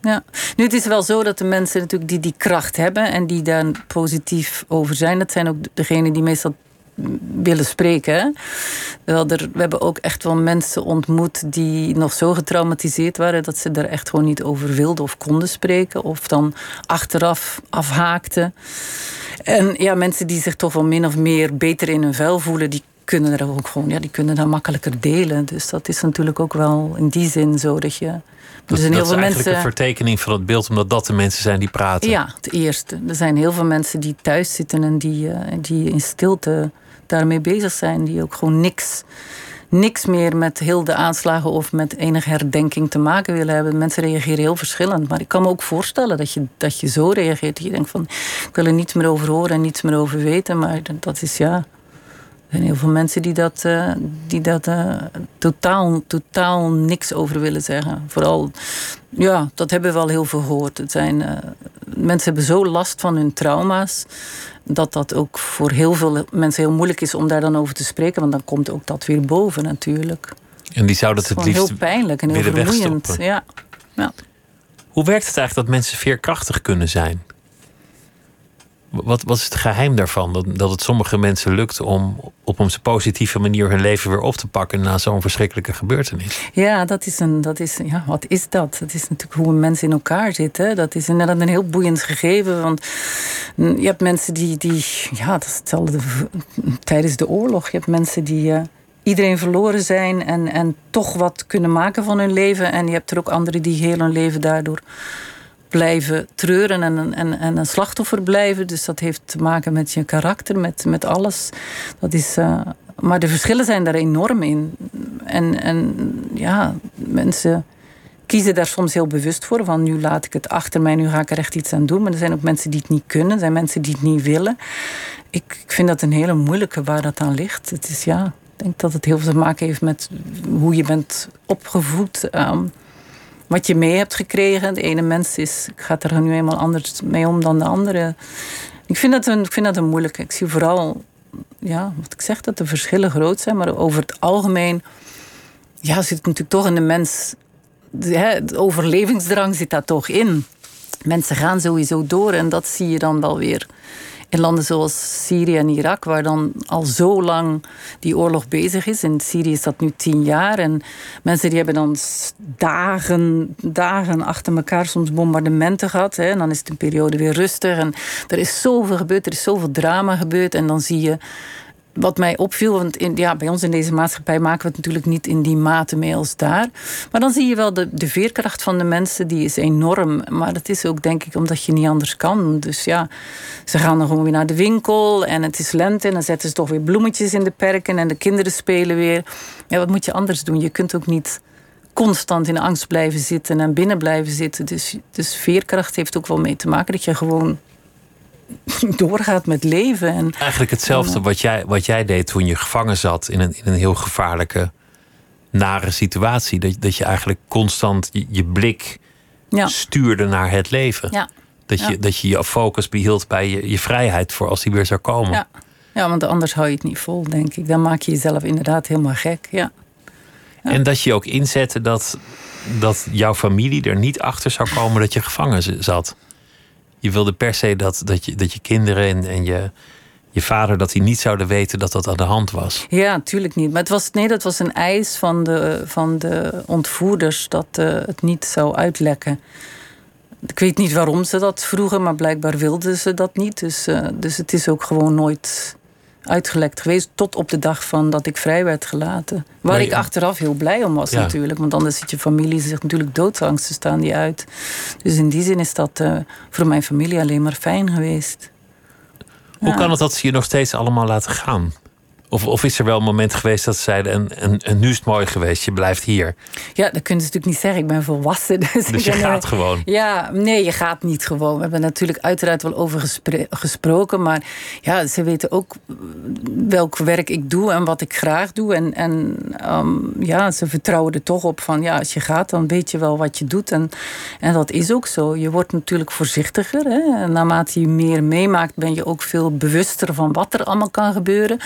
Ja, nu het is wel zo dat de mensen natuurlijk die die kracht hebben en die daar positief over zijn, dat zijn ook degenen die meestal willen spreken. Wel, er, we hebben ook echt wel mensen ontmoet die nog zo getraumatiseerd waren dat ze er echt gewoon niet over wilden of konden spreken, of dan achteraf afhaakten. En ja, mensen die zich toch wel min of meer beter in hun vel voelen, die kunnen er ook gewoon, ja, die kunnen dat makkelijker delen. Dus dat is natuurlijk ook wel in die zin zo dat je. Dat, er zijn heel dat veel is eigenlijk mensen... een vertekening van het beeld, omdat dat de mensen zijn die praten. Ja, het eerste. Er zijn heel veel mensen die thuis zitten en die, uh, die in stilte daarmee bezig zijn. Die ook gewoon niks, niks meer met heel de aanslagen of met enige herdenking te maken willen hebben. Mensen reageren heel verschillend. Maar ik kan me ook voorstellen dat je, dat je zo reageert. Dat je denkt van, ik wil er niets meer over horen en niets meer over weten. Maar dat is ja... Er zijn heel veel mensen die dat, uh, die dat uh, totaal, totaal niks over willen zeggen. Vooral, ja, dat hebben we wel heel veel gehoord. Het zijn, uh, mensen hebben zo last van hun trauma's dat dat ook voor heel veel mensen heel moeilijk is om daar dan over te spreken. Want dan komt ook dat weer boven natuurlijk. En die zouden het, het liefst heel pijnlijk en heel vermoeiend. Ja. ja. Hoe werkt het eigenlijk dat mensen veerkrachtig kunnen zijn? Wat, wat is het geheim daarvan? Dat, dat het sommige mensen lukt om op een positieve manier hun leven weer op te pakken na zo'n verschrikkelijke gebeurtenis? Ja, dat is een. Dat is, ja, wat is dat? Dat is natuurlijk hoe een mens in elkaar zit. Hè? Dat is inderdaad een heel boeiend gegeven. Want je hebt mensen die. die ja, dat is hetzelfde tijdens de oorlog. Je hebt mensen die. Uh, iedereen verloren zijn en, en toch wat kunnen maken van hun leven. En je hebt er ook anderen die heel hun leven daardoor blijven treuren en, en, en een slachtoffer blijven. Dus dat heeft te maken met je karakter, met, met alles. Dat is, uh, maar de verschillen zijn daar enorm in. En, en ja, mensen kiezen daar soms heel bewust voor. Van nu laat ik het achter mij, nu ga ik er echt iets aan doen. Maar er zijn ook mensen die het niet kunnen. Er zijn mensen die het niet willen. Ik, ik vind dat een hele moeilijke waar dat aan ligt. Het is ja, ik denk dat het heel veel te maken heeft met hoe je bent opgevoed. Um, wat je mee hebt gekregen. De ene mens is, gaat er nu eenmaal anders mee om dan de andere. Ik vind dat een, ik vind dat een moeilijke. Ik zie vooral, ja, wat ik zeg, dat de verschillen groot zijn. Maar over het algemeen ja, zit het natuurlijk toch in de mens. De overlevingsdrang zit daar toch in. Mensen gaan sowieso door en dat zie je dan wel weer in landen zoals Syrië en Irak, waar dan al zo lang die oorlog bezig is. In Syrië is dat nu tien jaar. En mensen die hebben dan dagen, dagen achter elkaar soms bombardementen gehad. Hè. En dan is het een periode weer rustig. En er is zoveel gebeurd, er is zoveel drama gebeurd. En dan zie je wat mij opviel, want in, ja, bij ons in deze maatschappij maken we het natuurlijk niet in die mate mee als daar. Maar dan zie je wel de, de veerkracht van de mensen, die is enorm. Maar dat is ook denk ik omdat je niet anders kan. Dus ja, ze gaan dan gewoon weer naar de winkel en het is lente en dan zetten ze toch weer bloemetjes in de perken en de kinderen spelen weer. Ja, wat moet je anders doen? Je kunt ook niet constant in angst blijven zitten en binnen blijven zitten. Dus, dus veerkracht heeft ook wel mee te maken dat je gewoon [LAUGHS] doorgaat met leven. En, Eigenlijk hetzelfde wat, jij, wat jij deed toen je gevangen zat in een, in een heel gevaarlijke, nare situatie. Dat, dat je eigenlijk constant je, blik ja. stuurde naar het leven. Ja. Dat, je, dat je je focus behield bij je, je vrijheid voor als die weer zou komen. Ja. ja, want anders hou je het niet vol, denk ik. Dan maak je jezelf inderdaad helemaal gek. Ja. En dat je ook inzette dat, dat jouw familie er niet achter zou komen dat je gevangen zat je wilde per se dat, dat, je, dat je kinderen en, en je, je vader dat die niet zouden weten dat dat aan de hand was. Ja, natuurlijk niet. Maar het was, nee, dat was een eis van de, van de ontvoerders dat uh, het niet zou uitlekken. Ik weet niet waarom ze dat vroegen, maar blijkbaar wilden ze dat niet. Dus, uh, dus het is ook gewoon nooit uitgelekt geweest. Tot op de dag van dat ik vrij werd gelaten. Waar ik achteraf heel blij om was natuurlijk. Want anders zit je familie zich natuurlijk doodsangsten staan die uit. Dus in die zin is dat uh, voor mijn familie alleen maar fijn geweest. Hoe kan het dat ze je nog steeds allemaal laten gaan? Of, of is er wel een moment geweest dat ze zeiden: en, en, en, nu is het mooi geweest, je blijft hier? Ja, dat kunnen ze natuurlijk niet zeggen. Ik ben volwassen. [LAUGHS] Dus, dus je gaat gewoon? Ja, nee, je gaat niet gewoon. We hebben natuurlijk uiteraard wel over gesproken. Maar ja, ze weten ook welk werk ik doe en wat ik graag doe. En, en um, ja, ze vertrouwen er toch op van: ja, als je gaat, dan weet je wel wat je doet. En, en dat is ook zo. Je wordt natuurlijk voorzichtiger. Hè? naarmate je meer meemaakt, ben je ook veel bewuster van wat er allemaal kan gebeuren.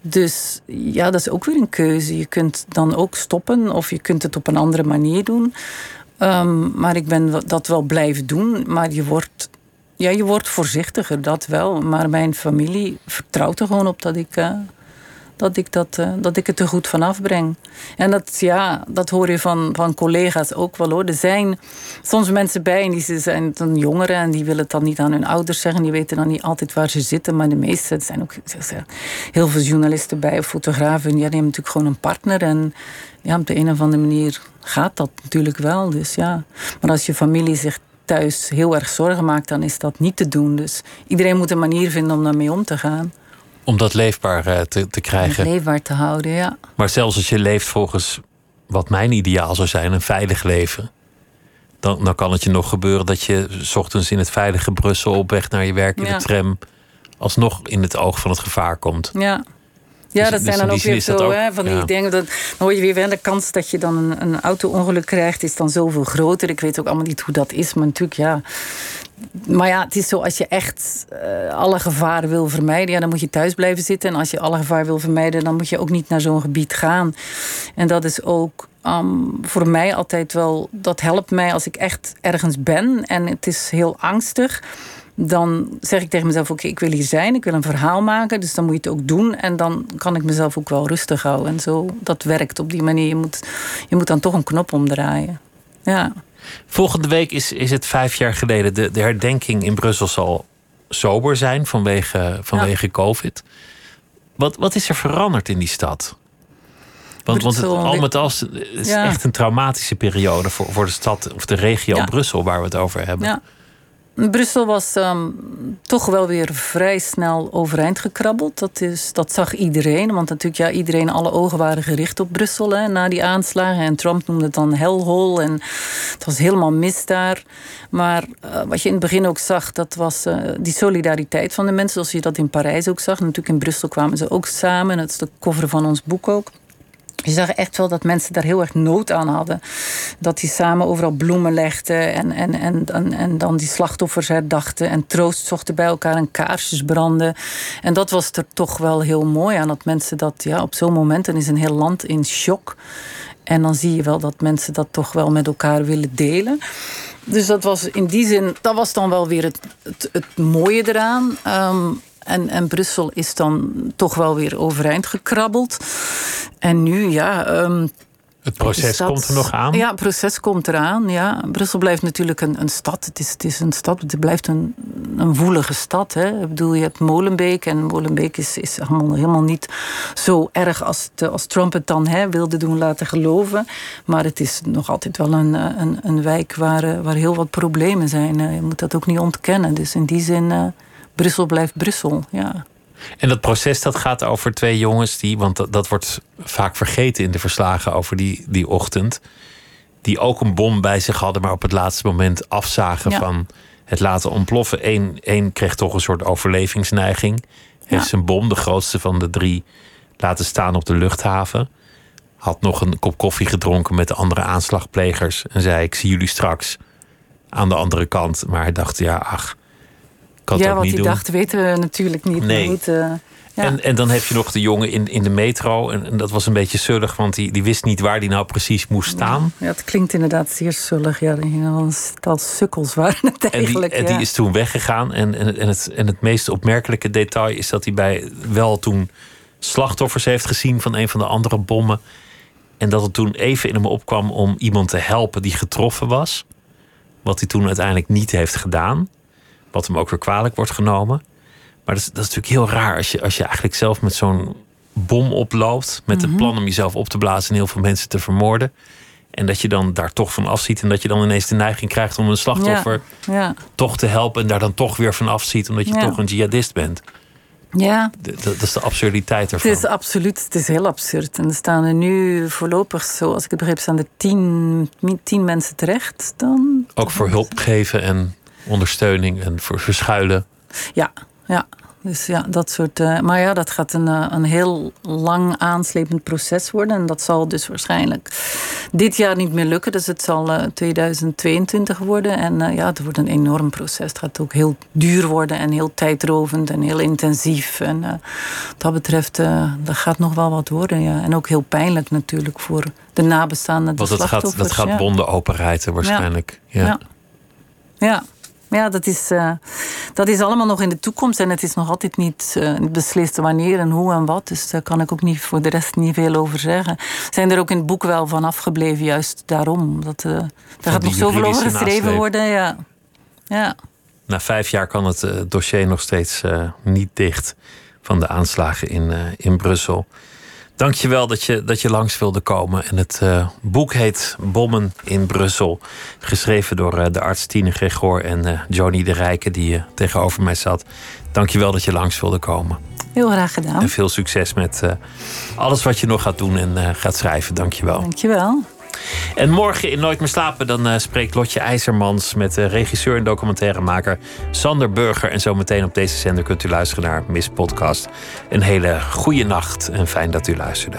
Dus ja, dat is ook weer een keuze. Je kunt dan ook stoppen of je kunt het op een andere manier doen. Um, maar ik ben dat wel blijven doen. Maar je wordt, ja, je wordt voorzichtiger, dat wel. Maar mijn familie vertrouwt er gewoon op dat ik, uh, dat ik, dat, uh, dat ik het er goed vanaf breng. En dat, ja, dat hoor je van, van collega's ook wel hoor. Er zijn soms mensen bij en die zijn dan jongeren en die willen het dan niet aan hun ouders zeggen. Die weten dan niet altijd waar ze zitten. Maar de meeste, er zijn ook heel veel journalisten bij of fotografen. Die hebben natuurlijk gewoon een partner. En ja, op de een of andere manier gaat dat natuurlijk wel. Dus ja. Maar als je familie zich thuis heel erg zorgen maakt, dan is dat niet te doen. Dus iedereen moet een manier vinden om daarmee om te gaan. Om dat leefbaar eh, te, te krijgen. leefbaar te houden, ja. Maar zelfs als je leeft volgens wat mijn ideaal zou zijn, een veilig leven. Dan, dan kan het je nog gebeuren dat je s ochtends in het veilige Brussel op weg naar je werk in de tram alsnog in het oog van het gevaar komt. Ja. Ja, dus dat zijn dan ook weer zo, hè, van die dingen. Dat, dan hoor je weer wel de kans dat je dan een, een auto-ongeluk krijgt, is dan zoveel groter. Ik weet ook allemaal niet hoe dat is, maar natuurlijk, ja. Maar ja, het is zo, als je echt uh, alle gevaren wil vermijden, ja, dan moet je thuis blijven zitten. En als je alle gevaar wil vermijden, dan moet je ook niet naar zo'n gebied gaan. En dat is ook um, voor mij altijd wel, dat helpt mij als ik echt ergens ben en het is heel angstig dan zeg ik tegen mezelf: Oké, ik wil hier zijn, ik wil een verhaal maken, dus dan moet je het ook doen. En dan kan ik mezelf ook wel rustig houden. En zo, dat werkt op die manier. Je moet, je moet dan toch een knop omdraaien. Ja. Volgende week is, is het vijf jaar geleden. De, de herdenking in Brussel zal sober zijn vanwege, vanwege COVID. Wat, wat is er veranderd in die stad? Want, want het, al met al is echt een traumatische periode voor, voor de stad of de regio Brussel waar we het over hebben. Brussel was um, toch wel weer vrij snel overeind gekrabbeld. Dat, is, dat zag iedereen. Want natuurlijk, ja, iedereen, alle ogen waren gericht op Brussel hè, na die aanslagen. En Trump noemde het dan hellhole. En het was helemaal mis daar. Maar uh, wat je in het begin ook zag, dat was uh, die solidariteit van de mensen. Zoals je dat in Parijs ook zag. Natuurlijk in Brussel kwamen ze ook samen. Dat is de cover van ons boek ook. Je zag echt wel dat mensen daar heel erg nood aan hadden. Dat die samen overal bloemen legden en, en, en, en, en dan die slachtoffers herdachten en troost zochten bij elkaar en kaarsjes branden. En dat was er toch wel heel mooi aan. Dat mensen dat ja, op zo'n moment, dan is een heel land in shock. En dan zie je wel dat mensen dat toch wel met elkaar willen delen. Dus dat was in die zin, dat was dan wel weer het, het, mooie eraan. Um, en, en Brussel is dan toch wel weer overeind gekrabbeld. En nu, ja. Um, het proces komt er nog aan? Ja, het proces komt eraan. Ja. Brussel blijft natuurlijk een, een stad. Het is, het is een stad, het blijft een, een woelige stad. Hè. Ik bedoel, je hebt Molenbeek. En Molenbeek is, is helemaal, helemaal niet zo erg als, het, als Trump het dan hè, wilde doen laten geloven. Maar het is nog altijd wel een, een, een wijk waar, eh, waar heel wat problemen zijn. Je moet dat ook niet ontkennen. Dus in die zin eh, Brussel blijft Brussel, ja. En dat proces dat gaat over twee jongens die, want dat, dat wordt vaak vergeten in de verslagen over die, die ochtend, die ook een bom bij zich hadden, maar op het laatste moment afzagen van het laten ontploffen. Eén, één kreeg toch een soort overlevingsneiging. Heeft ja. zijn bom, de grootste van de drie, laten staan op de luchthaven. Had nog een kop koffie gedronken met de andere aanslagplegers. En zei: Ik zie jullie straks aan de andere kant. Maar hij dacht: Ja, ach ja, wat hij dacht weten we natuurlijk niet. Nee. Goed, uh, ja. en, en dan heb je nog de jongen in, in de metro. En, en dat was een beetje zullig, want die, die wist niet waar die nou precies moest staan. Ja, het klinkt inderdaad zeer zullig. Ja, dat sukkels [LAUGHS] waren het eigenlijk. En die, en die is toen weggegaan. En, en, en, het, en het meest opmerkelijke detail is dat hij bij wel toen slachtoffers heeft gezien van een van de andere bommen. En dat het toen even in hem opkwam om iemand te helpen die getroffen was. Wat hij toen uiteindelijk niet heeft gedaan. Wat hem ook weer kwalijk wordt genomen. Maar dat is, dat is natuurlijk heel raar als je, als je eigenlijk zelf met zo'n bom oploopt. Met het mhm. plan om jezelf op te blazen en heel veel mensen te vermoorden. En dat je dan daar toch van afziet. En dat je dan ineens de neiging krijgt om een slachtoffer ja, toch te helpen. En daar dan toch weer van afziet. Omdat je toch een jihadist bent. Ja. Dat, dat is de absurditeit ervan. Het is absoluut, het is heel absurd. En er staan er nu voorlopig, zoals ik het begreep, staan er tien, tien mensen terecht dan. Ook voor hulp geven en ondersteuning en voor verschuilen. Ja, ja. Dus ja, dat soort. Uh, maar ja, dat gaat een, uh, een heel lang aanslepend proces worden. En dat zal dus waarschijnlijk dit jaar niet meer lukken. Dus het zal uh, 2022 worden. En ja, het wordt een enorm proces. Het gaat ook heel duur worden en heel tijdrovend en heel intensief. En wat dat betreft, dat gaat nog wel wat worden. Ja. En ook heel pijnlijk natuurlijk voor de nabestaanden. Want dat gaat, dat gaat ja. wonden openrijten waarschijnlijk. ja. ja. ja. Ja, dat is, uh, dat is allemaal nog in de toekomst en het is nog altijd niet uh, beslist wanneer en hoe en wat. Dus daar kan ik ook niet voor de rest niet veel over zeggen. Zijn er ook in het boek wel van afgebleven, juist daarom. Dat, uh, daar gaat nog zoveel over geschreven worden. Ja. Ja. Na vijf jaar kan het dossier nog steeds niet dicht van de aanslagen in, in Brussel. Dankjewel dat je, dat je langs wilde komen. En het uh, boek heet Bommen in Brussel. Geschreven door uh, de arts Tine Gregor en uh, Johnny de Rijke, die tegenover mij zat. Dankjewel dat je langs wilde komen. Heel graag gedaan. En veel succes met alles wat je nog gaat doen en gaat schrijven. Dankjewel. Dankjewel. En morgen in Nooit meer slapen dan uh, spreekt Lotje IJzermans met regisseur en documentairemaker Sander Burger. En zometeen op deze zender kunt u luisteren naar Miss Podcast. Een hele goede nacht en fijn dat u luisterde.